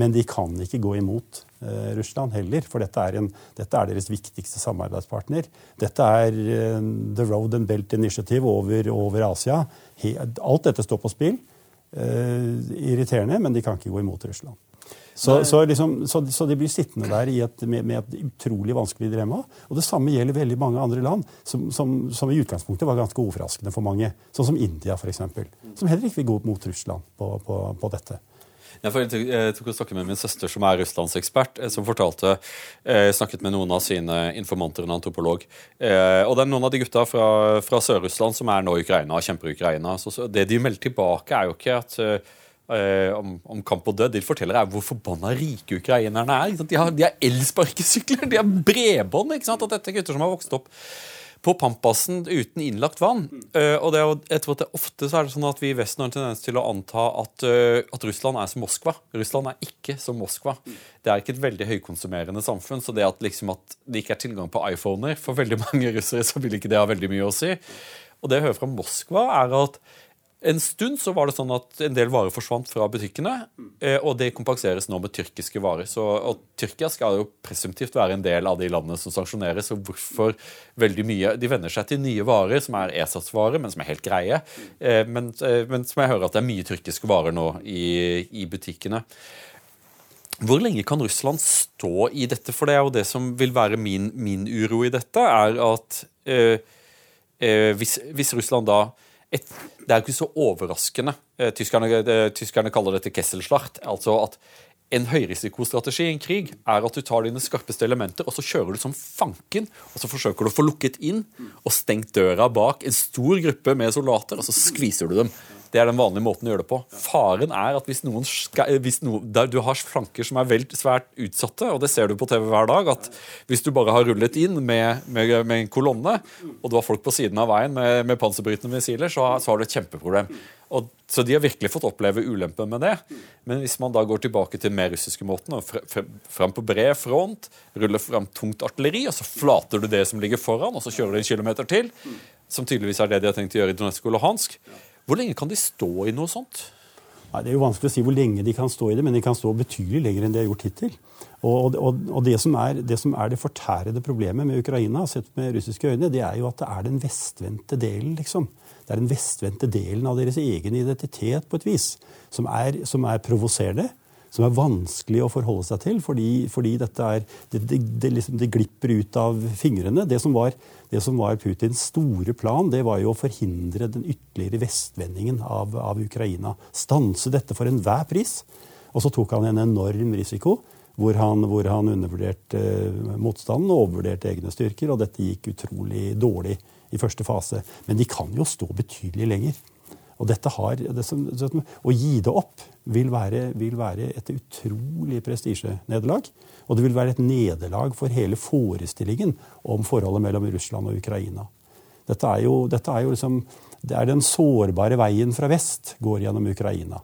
Men de kan ikke gå imot eh, Russland heller, for dette er, en, dette er, deres viktigste samarbeidspartner. Dette er eh, The Road and Belt Initiative over, over Asia. He, alt dette står på spill. Eh, irriterende, men de kan ikke gå imot Russland. Så, så, liksom, så, så, de blir sittende der et, med, med, et utrolig vanskelig dilemma. Og det samme gjelder veldig mange andre land, som, som, som i utgangspunktet var ganske overraskende for mange. Sånn som India, f.eks. Som heller ikke vil gå mot Russland på, på, på dette. Jeg, jeg tok og snakket med min søster, som er russlandsekspert, eh, som fortalte eh, snakket med noen av sine informanter, en antropolog. Eh, og det er noen av de gutta fra, fra Sør-Russland som er nå i Ukraina og kjemper i Ukraina. Så, det de melder tilbake, er jo ikke at eh, om, om, kamp og død. De forteller er hvor forbanna rike ukrainerne er. De har, de har elsparkesykler, de har bredbånd. ikke sant? At dette er gutter som har vokst opp på Pampasen uten innlagt vann. Uh, og det jeg tror at det Ofte så er det sånn at vi i Vesten har en tendens til å anta at, uh, at, Russland er som Moskva. Russland er ikke som Moskva. Det er ikke et veldig høykonsumerende samfunn. Så det at, liksom, at det ikke er tilgang på iPhoner for veldig mange russere, så vil ikke det ha veldig mye å si. Og det jeg hører fra Moskva, er at en stund så var det sånn at en del varer forsvant fra butikkene, eh, og det kompenseres nå med tyrkiske varer. Så, og Tyrkia skal jo presumptivt være en del av de landene som sanksjoneres. og hvorfor veldig mye, De venner seg til nye varer som er ESAs-varer, men som er helt greie. Eh, men, eh, men, som jeg hører at det er mye tyrkiske varer nå i, i butikkene. Hvor lenge kan Russland stå i dette? For det er jo det som vil være min, min uro i dette, er at øh, øh, hvis, hvis Russland da et, det er jo ikke så overraskende. Eh, tyskerne, eh, tyskerne kaller dette Kesselschlacht. Altså at en høyrisikostrategi i en krig er at du tar dine skarpeste elementer og så kjører du som fanken. og Så forsøker du å få lukket inn og stengt døra bak en stor gruppe med soldater, og så skviser du dem. Det er den vanlige måten å gjøre det på. Faren er at hvis noen, hvis noen Du har flanker som er vel svært utsatte, og det ser du på TV hver dag. at Hvis du bare har rullet inn med, med, med en kolonne, og du har folk på siden av veien med, med panserbrytende missiler, så, så, har du et kjempeproblem. Og, så de har virkelig fått oppleve ulempen med det. Men hvis man da går tilbake til mer russiske måten, og fram på bred front, ruller fram tungt artilleri, og så flater du det som ligger foran, og så kjører du en kilometer til, som tydeligvis er det de har tenkt å gjøre i Donetsk og Luhansk, hvor lenge kan de stå i noe sånt? Nei, det er jo vanskelig å si hvor lenge de kan stå i det, men de kan stå betydelig lenger enn de har gjort hittil. Og, og, og det, som er, det, som er, det fortærede problemet med Ukraina, sett med russiske øyne, det er jo at det er den vestvendte delen, liksom. Det er den vestvendte delen av deres egen identitet, på et vis, som er, som er provoserende som er vanskelig å forholde seg til, fordi, fordi dette er, det, det, det, liksom, det, glipper ut av fingrene. Det som, var, det som, var, Putins store plan, det var jo å forhindre den ytterligere vestvendingen av, av Ukraina. Stanse dette for enhver pris. Og så tok han en enorm risiko. Hvor han, hvor han undervurderte uh, motstanden og overvurderte egne styrker. Og dette gikk utrolig dårlig i første fase. Men de kan jo stå betydelig lenger. Og dette har, det som, Å gi det opp vil være, vil være et utrolig prestisjenederlag. Og det vil være et nederlag for hele forestillingen om forholdet mellom Russland og Ukraina. Dette er jo, dette er jo liksom, det er den sårbare veien fra vest går gjennom Ukraina.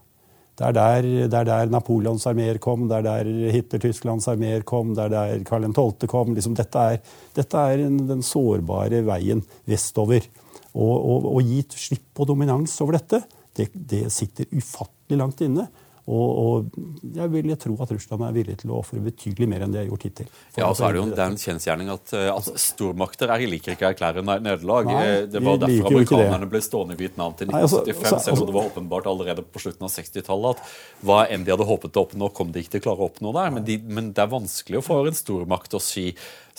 Det er der, det er der Napoleons armeer kom, det er der Hitler-Tysklands armeer kom, det er der Karl 12. kom. Liksom, dette er, dette er den sårbare veien vestover. Å gi slipp på dominans over dette, det, det sitter ufattelig langt inne. Og, og jeg vil tro at Russland er villig til å ofre betydelig mer enn de har gjort hittil. Ja, så er Det jo det er en kjensgjerning at, eh, at stormakter er liker ikke å erklære nederlag. Eh, det var derfor amerikanerne ble stående i Vietnam til 1975, altså, selv om det var åpenbart allerede på slutten av 60-tallet at hva enn de hadde håpet å oppnå, kom de ikke til å klare å oppnå der. Men, de, men det er vanskelig for en stormakt å si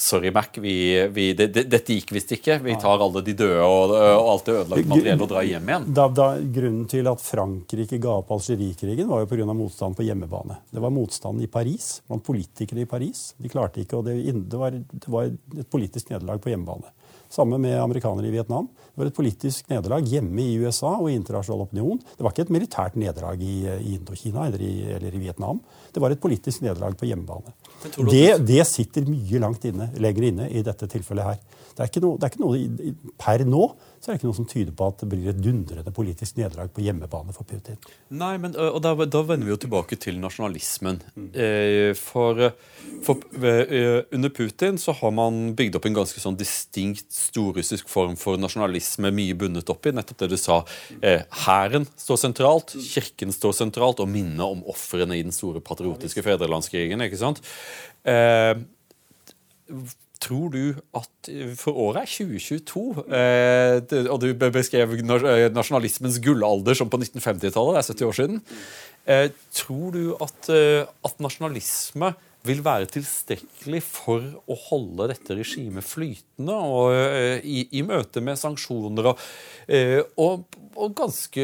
Sorry, Mac, vi, vi, det, det, dette gikk visst ikke. Vi tar alle de døde og, og alt det ødelagte materiellet og drar hjem igjen. Da, da, grunnen til at Frankrike ga opp Algerikrigen, var jo pga. motstand på hjemmebane. Det var motstand i Paris, blant politikere i Paris. De klarte ikke, og det, det, var, det var et politisk nederlag på hjemmebane. Samme med amerikanere i Vietnam. Det var et politisk nederlag hjemme i USA og i internasjonal opinion. Det var ikke et militært nederlag i, i Indokina eller i, eller i, Vietnam. Det var et politisk nederlag på hjemmebane. Det, det, sitter mye langt inne, lenger inne i dette tilfellet her. Det er ikke noe, er ikke noe per nå så er det ikke noe som tyder på at det blir et dundrende politisk nederlag på hjemmebane for Putin. Nei, men og da, da vender vi jo tilbake til nasjonalismen. Eh, for, for under Putin så har man bygd opp en ganske sånn distinkt storrussisk form for nasjonalisme, mye bundet opp i nettopp det du sa. Hæren eh, står sentralt, kirken står sentralt, og minnet om ofrene i den store patriotiske fedrelandskrigen. ikke sant? Tror du at For året er 2022, eh, og du beskrev eh, nasjonalismens gullalder som på 1950-tallet, det er 70 år siden. Eh, tror du at, eh, at, nasjonalisme vil være tilstrekkelig for å holde dette regimet flytende og, eh, i, i, møte med sanksjoner og, eh, og og ganske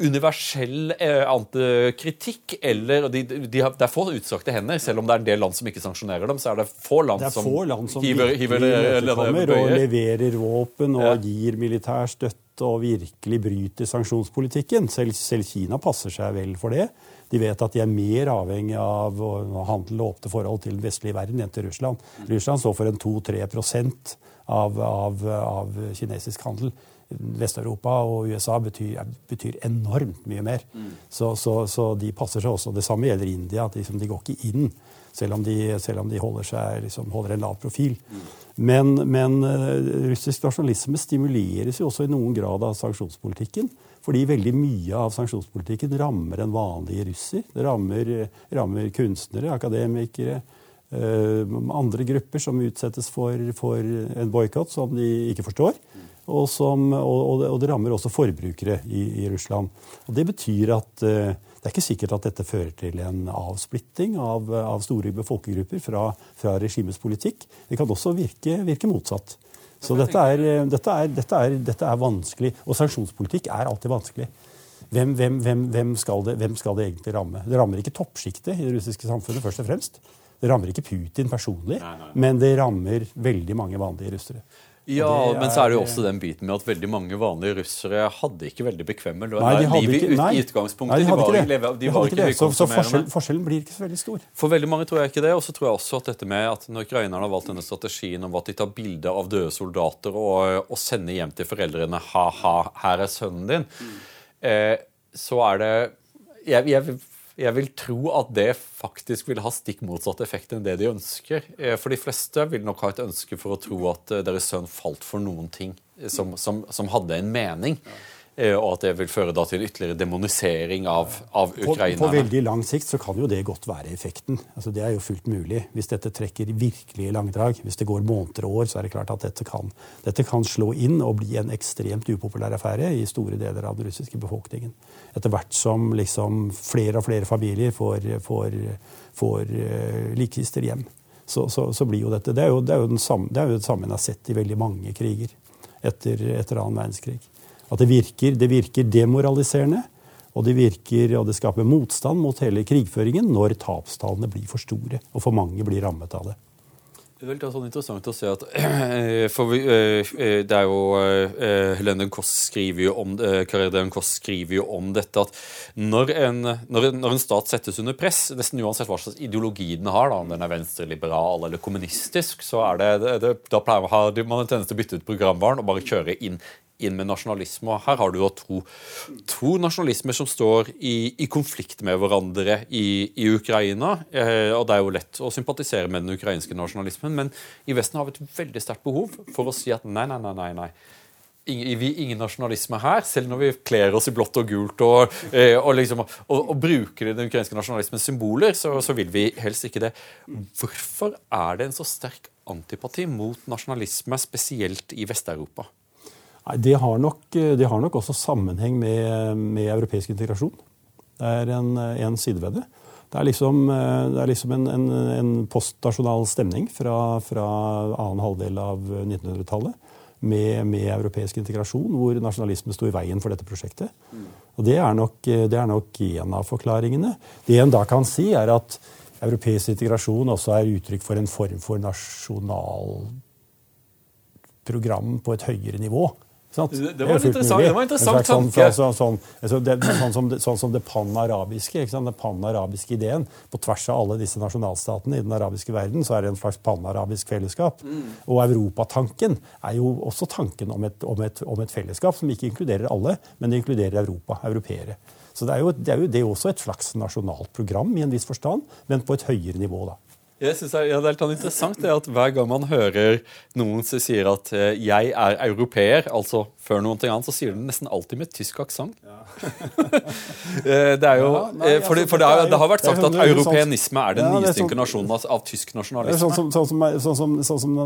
universell eh, kritikk. Eller de, de har, det er få utstrakte hender, selv om det er en del land som ikke sanksjonerer dem. så er det få land, det som, få land som hiver, hiver, hiver og leverer våpen og ja. gir militær støtte og virkelig bryter sanksjonspolitikken. Selv, selv, Kina passer seg vel for det. De vet at de er mer avhengig av handel og åpne forhold til den vestlige verden enn til Russland. Russland står for en 2-3 av, av, av kinesisk handel. Vest-Europa og USA betyr, betyr, enormt mye mer. Mm. Så, så, så, de passer seg også. Det samme gjelder India. at liksom, De går ikke inn, selv om de, selv om de holder, seg, liksom, holder, en lav profil. Mm. Men, men uh, russisk nasjonalisme stimuleres jo også i noen grad av sanksjonspolitikken. Fordi veldig mye av sanksjonspolitikken rammer en vanlig russer. Det rammer, rammer kunstnere, akademikere, uh, andre grupper som utsettes for, for en boikott som de ikke forstår. Og, som, og, og, det rammer også forbrukere i, i Russland. Og det betyr at uh, det er ikke sikkert at dette fører til en avsplitting av, av store folkegrupper fra, fra, regimets politikk. Det kan også virke, virke motsatt. Så dette er, dette, er, dette, er, dette er, vanskelig. Og sanksjonspolitikk er alltid vanskelig. Hvem, hvem, hvem, skal det, hvem, skal det, egentlig ramme? Det rammer ikke toppsjiktet i det russiske samfunnet, først og fremst. Det rammer ikke Putin personlig, nei, nei. men det rammer veldig mange vanlige russere. Ja, er, men så er det jo også den biten med at veldig mange vanlige russere hadde ikke veldig bekvemme nei, de ikke, nei, i utgangspunktet. Nei, de, hadde de, var, de, de var ikke, Så, så forskjell, forskjellen blir ikke så veldig stor. For veldig mange tror jeg ikke det. Og så tror jeg også at dette med at når ukrainerne har valgt denne strategien om at de tar bilde av døde soldater og, og sender hjem til foreldrene ha-ha, her er sønnen din, mm. eh, så er det jeg, jeg jeg vil tro at det faktisk vil ha stikk motsatt effekt enn det de ønsker. Eh, for de fleste vil nok ha et ønske for å tro at eh, deres sønn falt for noen ting som, som, som hadde en mening. Eh, og at det vil føre til ytterligere demonisering av, av ukrainerne. På, på, veldig lang sikt så kan jo det godt være effekten. Altså Det er jo fullt mulig. Hvis dette trekker virkelig langdrag, hvis det går måneder og år, så er det klart at dette kan, dette kan slå inn og bli en ekstremt upopulær affære i store deler av den russiske befolkningen. Etter hvert som liksom flere og flere familier får, får, får uh, likkister hjem, så, så, så, blir jo dette Det er jo det, er jo samme, det er jo det samme en har sett i veldig mange kriger etter, etter annen verdenskrig. At det virker, det virker demoraliserende, og det, virker, og det skaper motstand mot hele krigføringen når tapstallene blir for store og for mange blir rammet av det. Det er veldig sånn interessant å se at for vi, eh, eh, det er jo eh, Helene Koss skriver jo om Koss skriver jo om dette at når en, når, en, stat settes under press, nesten uansett hva slags ideologi den har, da, om den er venstreliberal eller kommunistisk, så er det, det da pleier man en tendens til å bytte ut programvaren og bare kjøre inn inn med nasjonalisme. Og her har du jo to, to nasjonalismer som står i, i konflikt med hverandre i, i Ukraina. Eh, og det er jo lett å sympatisere med den ukrainske nasjonalismen, men i Vesten har vi et veldig sterkt behov for å si at nei, nei, nei, nei. nei. Ingen, ingen nasjonalisme her, selv når vi kler oss i blått og gult og, eh, og, liksom, og, og bruker den ukrainske nasjonalismens symboler, så, så vil vi helst ikke det. Hvorfor er det en så sterk antipati mot nasjonalisme, spesielt i Vest-Europa? Nei, det har, nok, det har nok også sammenheng med, med, europeisk integrasjon. Det er en, en side ved det. Det er liksom, det er liksom en, en, en postnasjonal stemning fra, fra, annen halvdel av 1900-tallet med, med, europeisk integrasjon, hvor nasjonalisme sto i veien for dette prosjektet. Og Det er nok, det er nok en av forklaringene. Det en da kan si, er at europeisk integrasjon også er uttrykk for en form for nasjonal program på et høyere nivå. Det, det, var en interessant, det var interessant sånn, tanke. Sånn, sånn, sånn, det, sånn, som, sånn som det pan-arabiske. Den pan-arabiske ideen. På tvers av alle disse nasjonalstatene i den arabiske verden så er det en slags pan-arabisk fellesskap. Mm. Og europatanken er jo også tanken om et, om, et, om et, fellesskap som ikke inkluderer alle, men det inkluderer Europa, europeere. Så det er, jo, det er jo det er også et slags nasjonalt program i en viss forstand, men på et høyere nivå. da. Jeg synes det, er, ja, litt interessant det at Hver gang man hører noen som sier at eh, 'jeg er europeer', altså før noen ting annet, så sier de nesten alltid med tysk aksent. Ja. Eh, det er jo ja, nei, eh, For, det, for det, er, det, har vært sagt at sånn- europeanisme er den ja, nyeste sånn- inkarnasjonen av, av, tysk nasjonalisme. Sånn som, sånn som, sånn som, sånn som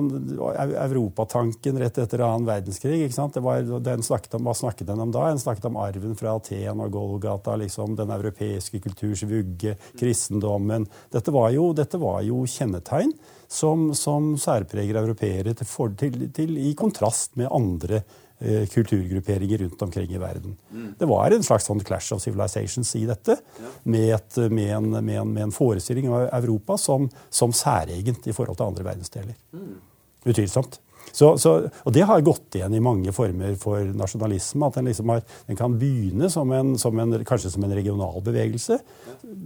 Europatanken rett etter annen verdenskrig. ikke sant? Det var, den snakket om, Hva snakket den om da? Den snakket om arven fra Aten og Golgata, liksom, den europeiske kulturs vugge, kristendommen. Dette var jo, dette var jo kjennetegn som, som særpreger europeere til, til, til, i kontrast med andre kulturgrupperinger rundt omkring i verden. Mm. Det var en slags sånn clash of civilizations i dette, ja. med, et, med, en, med, en, med, en, forestilling av Europa som, som særegent i forhold til andre verdensdeler. Mm. Utvilsomt. Så, så, og det har gått igjen i mange former for nasjonalisme. At den, liksom har, den kan begynne som en, som en, kanskje som en regional bevegelse.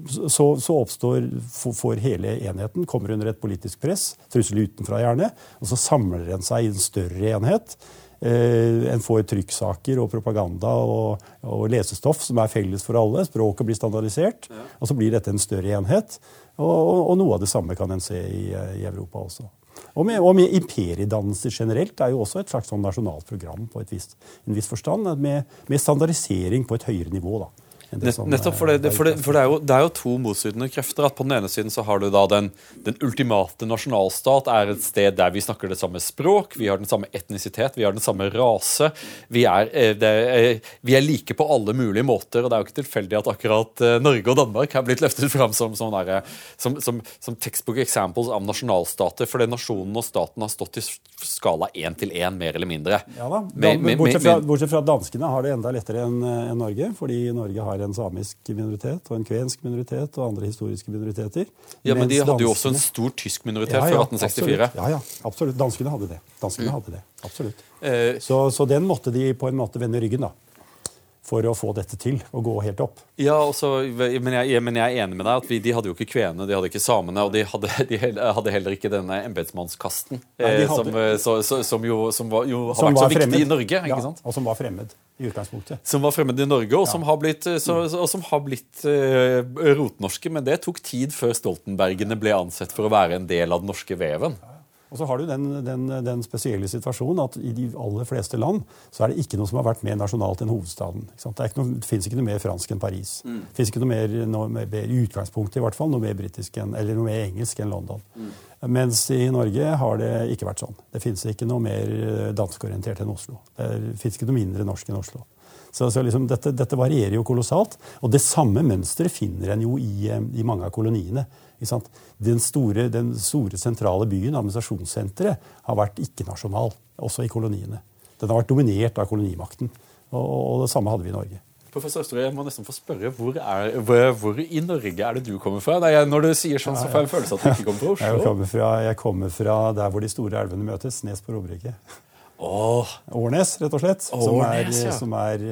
Så, så oppstår, får hele enheten, kommer under et politisk press, trussel utenfra gjerne, og så samler den seg i en større enhet. Eh, en får trykksaker og propaganda og, og, lesestoff som er felles for alle. Språket blir standardisert. Ja. Og så blir dette en større enhet. Og, og, og, noe av det samme kan en se i, i Europa også. Og med, med imperiedannelser generelt er jo også et slags sånn nasjonalt program på visst, en viss forstand, med, med, standardisering på et høyere nivå. da. Nettopp, for, det, for, det, for det, er jo, det, er jo, to motstridende krefter. at På den ene siden så har du da den, den, ultimate nasjonalstat er et sted der vi snakker det samme språk, vi har den samme etnisitet, vi har den samme rase. Vi er, eh, det, vi er like på alle mulige måter, og det er jo ikke tilfeldig at akkurat eh, Norge og Danmark har blitt løftet fram som, som, der, som, som, som textbook examples av nasjonalstater, fordi nasjonen og staten har stått i skala én til én, mer eller mindre. Ja da, bortsett, fra, bortsett fra danskene har det enda lettere enn en Norge, fordi Norge har en samisk minoritet og en kvensk minoritet og andre historiske minoriteter. Ja, Men de hadde danskene... jo også en stor tysk minoritet ja, ja, før 1864. Absolutt. Ja, ja, absolutt. Danskene hadde det. Danskene mm. hadde det, absolutt. Eh, så, så den måtte de på en måte vende ryggen, da for å få dette til å gå helt opp. Ja, også, men, jeg, men, jeg, er enig med deg at vi, de hadde jo ikke kvenene, de hadde ikke samene, og de hadde, de hadde heller ikke denne embetsmannskasten, de som, så, så, som, jo, som var, jo har som vært så viktig i Norge. ikke sant? og som var fremmed i utgangspunktet. Som var fremmed i Norge, og ja. som har blitt, så, som har blitt uh, rotnorske. Men det tok tid før Stoltenbergene ble ansett for å være en del av den norske veven. Ja. Og så har du den, den, den, spesielle situasjonen at i de aller fleste land så er det ikke noe som har vært mer nasjonalt enn hovedstaden. Det, noe, det fins ikke noe mer fransk enn Paris. Mm. Det fins ikke noe mer, noe mer, i utgangspunktet i hvert fall, noe mer britisk enn, eller noe mer engelsk enn London. Mm. Mens i Norge har det ikke vært sånn. Det fins ikke noe mer eh, danskorientert enn Oslo. Det fins ikke noe mindre norsk enn Oslo. Så, så liksom dette, dette, varierer jo kolossalt. Og det samme mønsteret finner en jo i, eh, i mange av koloniene. Den store, den store, sentrale byen, administrasjonssenteret, har vært ikke-nasjonal, også i koloniene. Den har vært dominert av kolonimakten. Og, og det samme hadde vi i Norge. Professor Østerøy, jeg må nesten få spørre, hvor, er, hvor, hvor, i Norge er det du kommer fra? Nei, når du sier sånn, så får jeg en følelse at du ikke kommer fra Oslo. Jeg kommer fra, jeg kommer fra der hvor de store elvene møtes, Nes på Romerike. Oh. Årnes, rett og slett. Som er, ja. som er,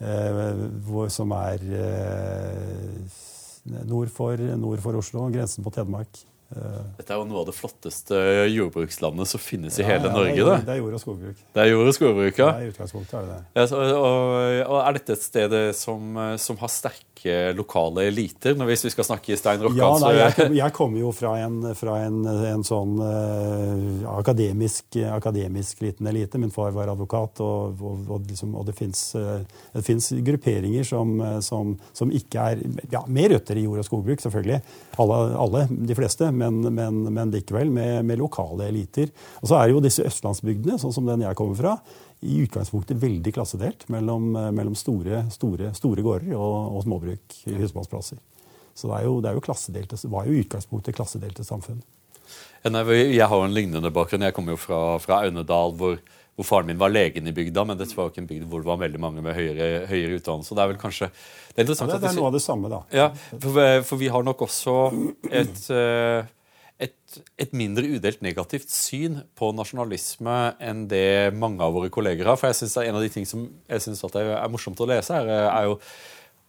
eh, hvor, som er eh, nord for, nord for Oslo, grensen på Telemark. Eh, Dette er jo noe av det flotteste jordbrukslandet som finnes i hele ja, Norge. Det er, det er jord og skogbruk. Det er jord og skogbruk, ja. I utgangspunktet er det det. Ja, så, og, og, Er dette et sted som, som, har sterke lokale eliter, hvis vi skal snakke i Stein Rokkan? Ja, nei, jeg, jeg kommer jo fra en, fra en, en sånn uh, akademisk, akademisk, liten elite. Min far var advokat, og, og liksom, det fins uh, grupperinger som, som, som, ikke er ja, Med røtter i jord og skogbruk, selvfølgelig. Alle, alle de fleste men, men, men likevel med, med, lokale eliter. Og så er jo disse østlandsbygdene, sånn som den jeg kommer fra, i utgangspunktet veldig klassedelt mellom, mellom store, store, store, gårder og, og småbruk, husmannsplasser. Så det, er jo, det, jo var jo i utgangspunktet klassedelte samfunn. Jeg har jo en lignende bakgrunn. Jeg kommer jo fra, fra Aunedal, hvor, hvor, faren min var legen i bygda, men dette var jo ikke en bygd hvor det var veldig mange med høyere, høyere utdannelse. Det er vel kanskje det er, ja, det, det er noe av det samme, da. Ja, for, for vi har nok også et, eh, et, et, mindre udelt negativt syn på nasjonalisme enn det mange av våre kolleger har. For jeg synes En av de ting som jeg syns er, er morsomt å lese, er, er jo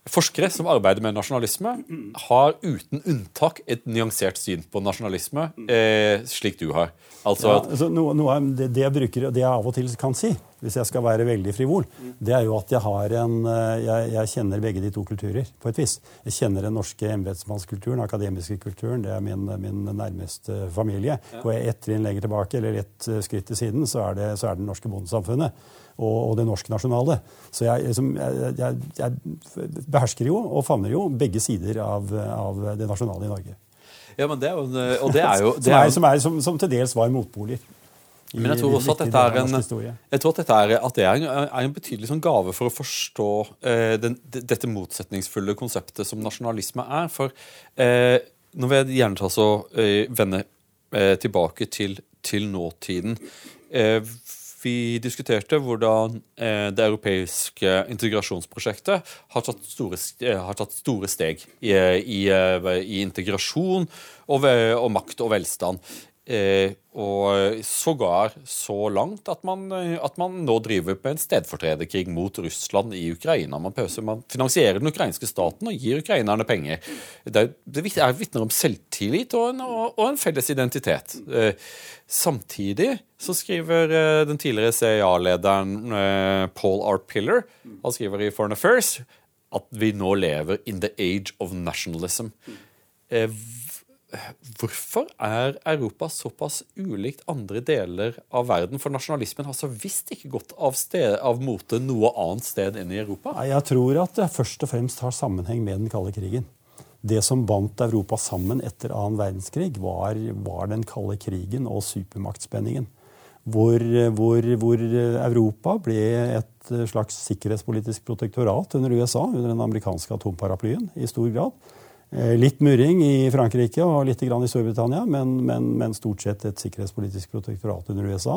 Forskere som arbeider med nasjonalisme, har uten unntak et nyansert syn på nasjonalisme, eh, slik du har. Altså, ja, altså noe, noe det, det, jeg bruker, det jeg av og til kan si, hvis jeg skal være veldig frivol, det er jo at jeg har en eh, jeg, jeg, kjenner begge de to kulturer, på et vis. Jeg kjenner den norske embetsmannskulturen, akademiske kulturen. Det er min, min nærmeste familie. Går jeg ett trinn lenger tilbake, eller ett eh, skritt til siden, så er det, så er det norske bondesamfunnet og, og det norske nasjonale. Så jeg, liksom, jeg, jeg, behersker jo og favner jo begge sider av, av, det nasjonale i Norge. Ja, men det er jo, og det er jo det er, som, er, som, som, til dels var motpoler. Men jeg tror også at dette er en, jeg tror at dette er, at det er en, er en betydelig sånn gave for å forstå eh, den, dette motsetningsfulle konseptet som nasjonalisme er. For eh, nå vil jeg gjerne ta så eh, vende eh, tilbake til, til nåtiden. Eh, vi diskuterte hvordan eh, det europeiske integrasjonsprosjektet har tatt store, har tatt store steg i, i, i integrasjon og, og, makt og velstand. Eh, og sågar så langt at man, at man, nå driver på en stedfortrederkrig mot Russland i Ukraina. Man, pøser, man finansierer den ukrainske staten og gir ukrainerne penger. Det, det er vitner om selvtillit og en, og en felles identitet. Eh, samtidig så skriver eh, den tidligere CIA-lederen eh, Paul R. Piller han skriver i Foreign Affairs at vi nå lever in the age of nationalism. Eh, Hvorfor er Europa såpass ulikt andre deler av verden? For nasjonalismen har så visst ikke gått av, sted, av mote noe annet sted enn i Europa? Jeg tror at det først og fremst har sammenheng med den kalde krigen. Det som bandt Europa sammen etter annen verdenskrig, var, var den kalde krigen og supermaktspenningen. Hvor, hvor, hvor, Europa ble et slags sikkerhetspolitisk protektorat under USA, under den amerikanske atomparaplyen, i stor grad. Eh, litt murring i Frankrike og litt i Storbritannia, men, men, men, stort sett et sikkerhetspolitisk protektorat under USA.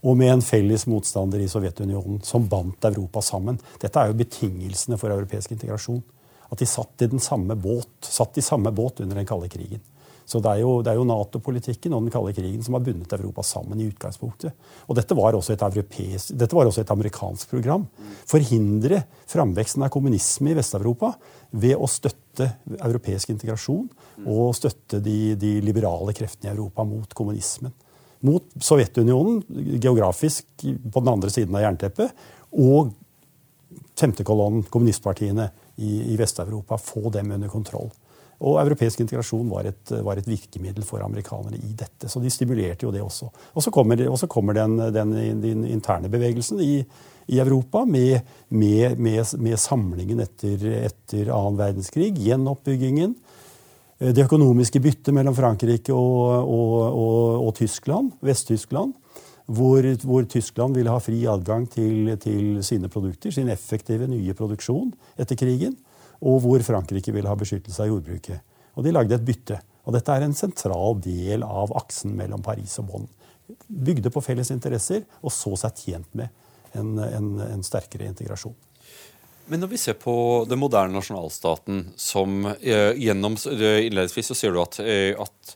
Og med en felles motstander i Sovjetunionen som bandt Europa sammen. Dette er jo betingelsene for europeisk integrasjon. At de satt i den samme båt, satt i samme båt under den kalde krigen. Så det er jo, jo Nato-politikken og den kalde krigen som har bundet Europa sammen i utgangspunktet. Og dette var også et, dette var også et amerikansk program. Forhindre framveksten av kommunisme i Vest-Europa ved å støtte europeisk integrasjon og støtte de, de liberale kreftene i Europa mot kommunismen. Mot Sovjetunionen, geografisk på den andre siden av jernteppet, og femtekolonnen, kommunistpartiene i, i Vest-Europa. Få dem under kontroll. Og europeisk integrasjon var et, var et, virkemiddel for amerikanerne i dette. Så de stimulerte jo det også. Og så kommer, og så kommer den, den, den, interne bevegelsen i, i Europa med, med, med, med, samlingen etter, etter annen verdenskrig, gjenoppbyggingen. Eh, det økonomiske byttet mellom Frankrike og, og, og, og Tyskland, Vest-Tyskland. Hvor, hvor, Tyskland ville ha fri adgang til, til sine produkter, sin effektive nye produksjon etter krigen og hvor Frankrike ville ha beskyttelse av jordbruket. Og de lagde et bytte. Og dette er en sentral del av aksen mellom Paris og Bonn. Bygde på felles interesser og så seg tjent med en, en, en sterkere integrasjon. Men når vi ser på den moderne nasjonalstaten som eh, gjennom Innledningsvis så sier du at, eh, at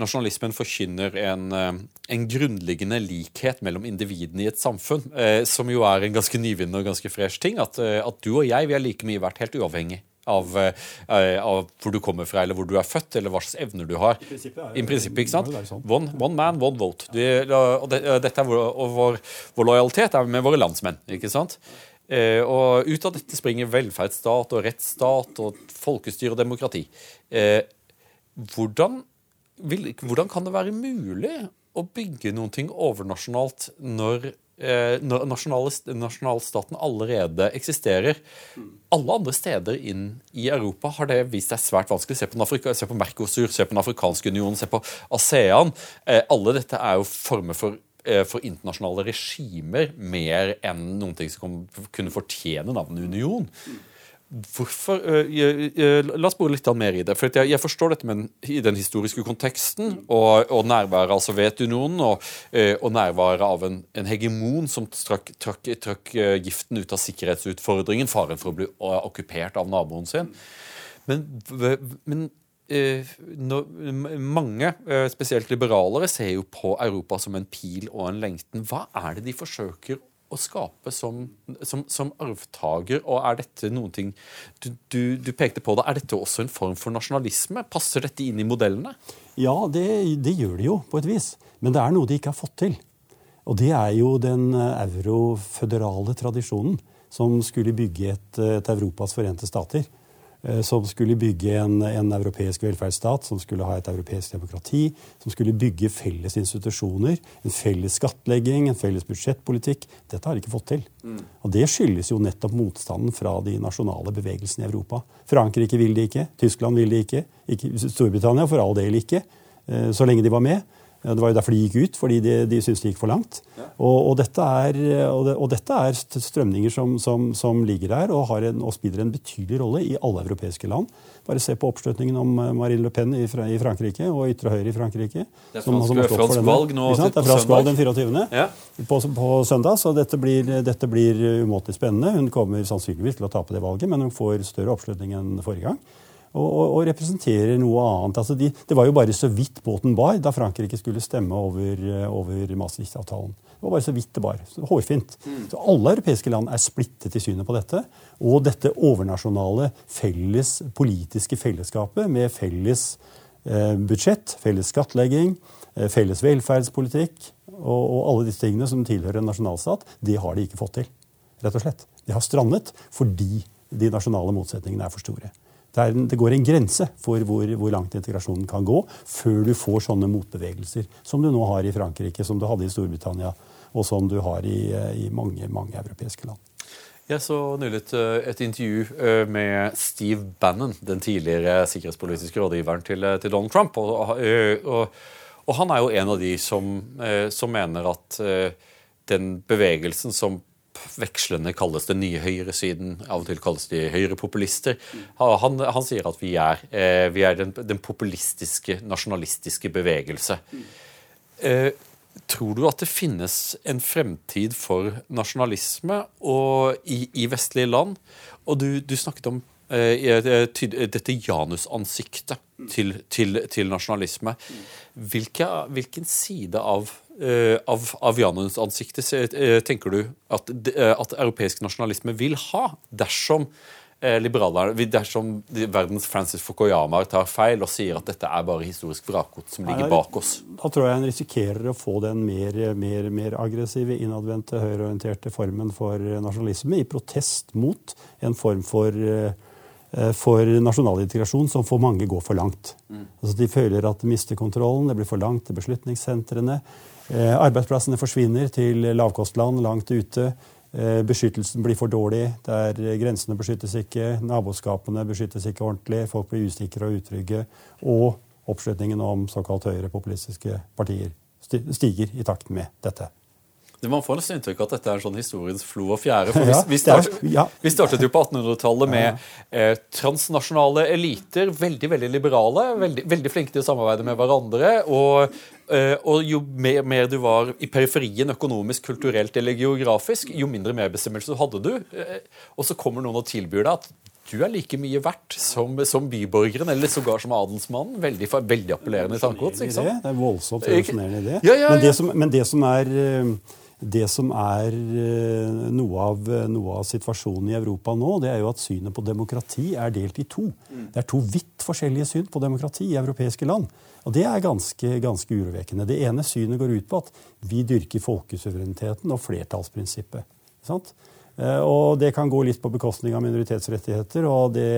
nasjonalismen forkynner en, eh, en, grunnleggende likhet mellom individene i et samfunn, eh, som jo er en ganske nyvinnende og ganske fresh ting. At, eh, at, du og jeg vi har like mye vært helt uavhengig. Av, eh, av, hvor du kommer fra, eller hvor du er født, eller hva slags evner du har. I prinsippet, ja, I prinsippet ikke sant? Sånn. One, one, man, one vote. Du, og, det, dette er vår, og vår, vår, lojalitet er med våre landsmenn. ikke sant? Eh, og Ut av dette springer velferdsstat og rettsstat og folkestyre og demokrati. Eh, hvordan vil, hvordan kan det være mulig å bygge noen ting overnasjonalt når, eh, nasjonalstaten allerede eksisterer? Alle andre steder inn i Europa har det vist seg svært vanskelig. Se på, Afrika, se på Mercosur, se på Den afrikanske unionen, se på ASEAN. Eh, alle dette er jo former for eh, for internasjonale regimer mer enn noen ting som kunne fortjene navnet union. Hvorfor, uh, La oss bore litt mer i det. for jeg, forstår dette med i den historiske konteksten og, og nærværet av Sovjetunionen og, uh, og nærværet av en, en, hegemon som trakk, trakk, uh, giften ut av sikkerhetsutfordringen, faren for å bli okkupert av naboen sin. Men, men no, mange, spesielt liberalere, ser jo på Europa som en pil og en lengten. Hva er det de forsøker å skape som, som, som arvtaker? Og er dette noen ting du, du, du, pekte på det, Er dette også en form for nasjonalisme? Passer dette inn i modellene? Ja, det, det gjør det jo på et vis. Men det er noe de ikke har fått til. Og det er jo den euroføderale tradisjonen som skulle bygge et, et Europas forente stater. Eh, som skulle bygge en, en, europeisk velferdsstat, som skulle ha et europeisk demokrati, som skulle bygge felles institusjoner, en felles skattlegging, en felles budsjettpolitikk. Dette har de ikke fått til. Mm. Og Det skyldes jo nettopp motstanden fra de nasjonale bevegelsene i Europa. Frankrike vil det ikke, Tyskland vil det ikke, ikke Storbritannia for all del ikke, eh, så lenge de var med. Det var jo derfor de gikk ut, fordi de, de syntes det gikk for langt. Ja. Og, og, dette er, og, det, og, dette er, strømninger som, som, som ligger der og, en, og, spiller en betydelig rolle i alle europeiske land. Bare se på oppslutningen om eh, Marine Le Pen i, i Frankrike og ytre høyre i Frankrike. Det er fransk, fransk valg nå Det er fransk valg den 24. Ja. På, på, søndag, så dette blir, dette blir umåtelig spennende. Hun kommer sannsynligvis til å tape det valget, men hun får større oppslutning enn forrige gang. Og, og, og representerer noe annet. Altså de, det var jo bare så vidt båten bar da Frankrike skulle stemme over, over Maastricht-avtalen. Det var bare så vidt det bar. Så hårfint. Mm. Så alle europeiske land er splittet i synet på dette. Og dette overnasjonale felles politiske fellesskapet med felles eh, budsjett, felles skattlegging, eh, felles velferdspolitikk og, og, alle disse tingene som tilhører en nasjonalstat, det har de ikke fått til. Rett og slett. De har strandet fordi de nasjonale motsetningene er for store. Det, er, det går en grense for hvor, hvor, langt integrasjonen kan gå før du får sånne motbevegelser som du nå har i Frankrike, som du hadde i Storbritannia, og som du har i, i mange, mange europeiske land. Jeg så nylig et, et, intervju eh, med Steve Bannon, den tidligere sikkerhetspolitiske rådgiveren til, eh, til Donald Trump. Og, eh, og, og, han er jo en av de som, som mener at den bevegelsen som vekslende kalles den nye høyresiden. Av og til kalles de høyrepopulister. Han, han sier at vi er, eh, vi er den, den, populistiske, nasjonalistiske bevegelse. Eh, tror du at det finnes en fremtid for nasjonalisme i, i, vestlige land? Og du, du snakket om eh, dette janusansiktet til, til, til nasjonalisme. Hvilke, hvilken side av av, av Janus-ansiktet eh, tenker du at, eh, at, europeisk nasjonalisme vil ha dersom dersom verdens Francis Fukuyama tar feil og sier at dette er bare historisk vrakgods som ligger bak oss? Da tror jeg en risikerer å få den mer, mer, mer aggressive, innadvendte, høyreorienterte formen for nasjonalisme i protest mot en form for for nasjonal integrasjon som for mange går for langt. Mm. Altså de føler at de mister kontrollen, det blir for langt til beslutningssentrene. Eh, arbeidsplassene forsvinner til lavkostland langt ute. Eh, beskyttelsen blir for dårlig. Der grensene beskyttes ikke, naboskapene beskyttes ikke ordentlig. Folk blir usikre og utrygge. Og oppslutningen om såkalt høyrepopulistiske partier stiger i takt med dette. Man får nesten inntrykk av at dette er en sånn historiens flo og fjære. for Vi, vi, startet, ja. vi startet, jo på 1800-tallet med eh, transnasjonale eliter, veldig veldig liberale, veldig, veldig, flinke til å samarbeide med hverandre. Og, eh, og jo mer, mer, du var i periferien økonomisk, kulturelt eller geografisk, jo mindre medbestemmelse hadde du. Eh, og så kommer noen og tilbyr deg at du er like mye verdt som, som byborgeren eller sågar som adelsmannen. Veldig, veldig appellerende tankegods. Det er voldsomt revolusjonerende idé. Ja, ja, ja. Men, det som, men det som er eh, det som er eh, noe av, noe av, situasjonen i Europa nå, det er jo at synet på demokrati er delt i to. Mm. Det er to vidt forskjellige syn på demokrati i europeiske land. Og det er ganske, ganske urovekkende. Det ene synet går ut på at vi dyrker folkesuvereniteten og flertallsprinsippet. Sant? Eh, og det kan gå litt på bekostning av minoritetsrettigheter, og det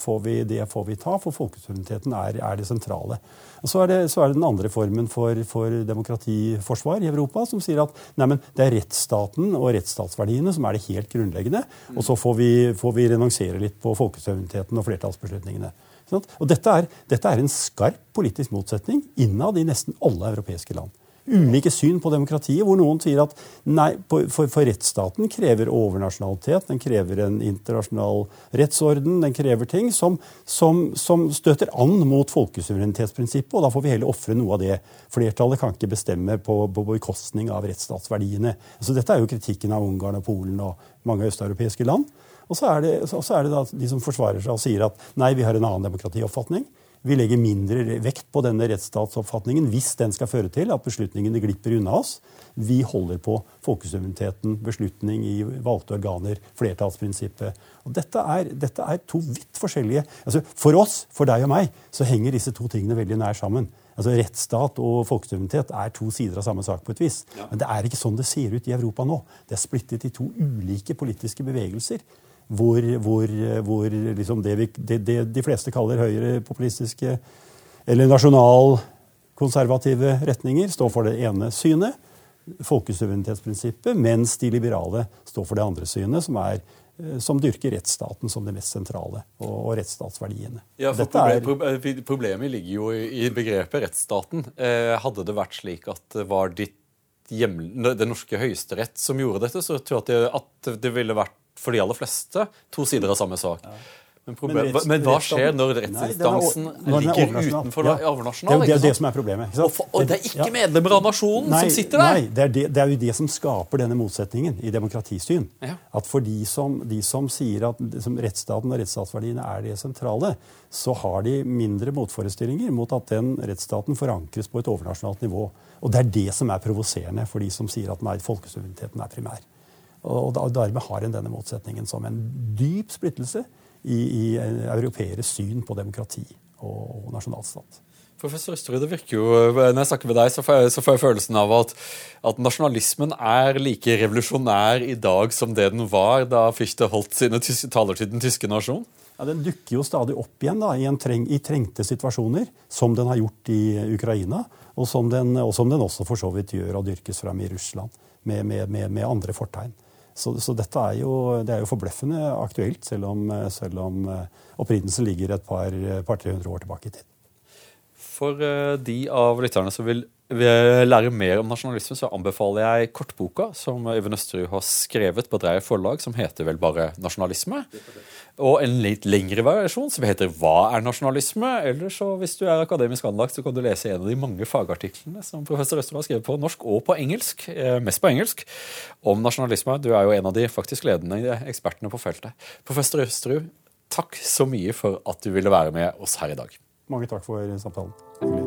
får vi, det får vi ta, for folkesuvereniteten er, er, det sentrale. Og så er det, så er det den andre formen for, for, demokratiforsvar i Europa, som sier at nei, det er rettsstaten og rettsstatsverdiene som er det helt grunnleggende, og så får vi, får vi renonsere litt på folkesuvereniteten og flertallsbeslutningene. Og dette er, dette er en skarp politisk motsetning innad i nesten alle europeiske land ulike syn på demokratiet, hvor noen sier at nei, for, for, rettsstaten krever overnasjonalitet, den krever en internasjonal rettsorden, den krever ting som, som, som støter an mot folkesuverenitetsprinsippet, og da får vi heller ofre noe av det. Flertallet kan ikke bestemme på, på bekostning av rettsstatsverdiene. Så dette er jo kritikken av Ungarn og Polen og mange østeuropeiske land. Og så er det, så er det de som forsvarer seg og sier at nei, vi har en annen demokratioppfatning. Vi legger mindre vekt på denne rettsstatsoppfatningen hvis den skal føre til at beslutningene glipper unna oss. Vi holder på folkesuvereniteten, beslutning i valgte organer, flertallsprinsippet. Og dette er, dette er to vidt forskjellige altså For oss, for deg og meg, så henger disse to tingene veldig nær sammen. Altså Rettsstat og folkesuverenitet er to sider av samme sak på et vis. Men det er ikke sånn det ser ut i Europa nå. Det er splittet i to ulike politiske bevegelser hvor, hvor, hvor liksom det, vi, det, det, de fleste kaller høyrepopulistiske eller nasjonalkonservative retninger, står for det ene synet, folkesuverenitetsprinsippet, mens de liberale står for det andre synet, som, er, eh, som dyrker rettsstaten som det mest sentrale, og, og rettsstatsverdiene. Ja, for problem, er, eh, Problemet ligger jo i begrepet rettsstaten. Eh, hadde det vært slik at det var ditt hjemle, det norske høyesterett som gjorde dette, så tror jeg at det, at det ville vært for de aller fleste to sider av samme sak. Ja. Men, men, men hva skjer når rettsinstansen ligger utenfor ja. overnasjonal? Det, det, er det som er problemet. Og, for, og, det er ikke medlemmer av nasjonen nei, som sitter der? Nei, det er, det, det er, jo det som skaper denne motsetningen i demokratisyn. Ja. At for de som, de som sier at som rettsstaten og rettsstatsverdiene er det sentrale, så har de mindre motforestillinger mot at den rettsstaten forankres på et overnasjonalt nivå. Og det er det som er provoserende for de som sier at nei, folkesuvereniteten er primær. Og, og dermed har en denne motsetningen som en dyp splittelse i, i europeeres syn på demokrati og, og nasjonalstat. Professor Østerud, det virker jo, Når jeg snakker med deg, så får jeg, så får jeg følelsen av at, at, nasjonalismen er like revolusjonær i dag som det den var da Fichte holdt sine taler til den tyske nasjonen? Ja, Den dukker jo stadig opp igjen da, i, treng, i, trengte situasjoner, som den har gjort i Ukraina, og som den, og som den også for så vidt gjør og dyrkes fram i Russland, med, med, med, med andre fortegn. Så, så, dette er jo, det er jo forbløffende aktuelt, selv om, selv om eh, opprinnelsen ligger et par-tre par, hundre år tilbake i tid. For eh, de av lytterne som vil lære mer om nasjonalisme, så anbefaler jeg kortboka som Øyvind Østerud har skrevet på Dreie forlag, som heter vel bare 'Nasjonalisme'. Og en litt lengre variasjon som heter 'Hva er nasjonalisme?' Eller så hvis du er akademisk anlagt, så kan du lese en av de mange fagartiklene som professor Østerud har skrevet på norsk og på engelsk, eh, mest på engelsk, om nasjonalisme. Du er jo en av de faktisk ledende ekspertene på feltet. Professor Østerud, takk så mye for at du ville være med oss her i dag. Mange takk for samtalen.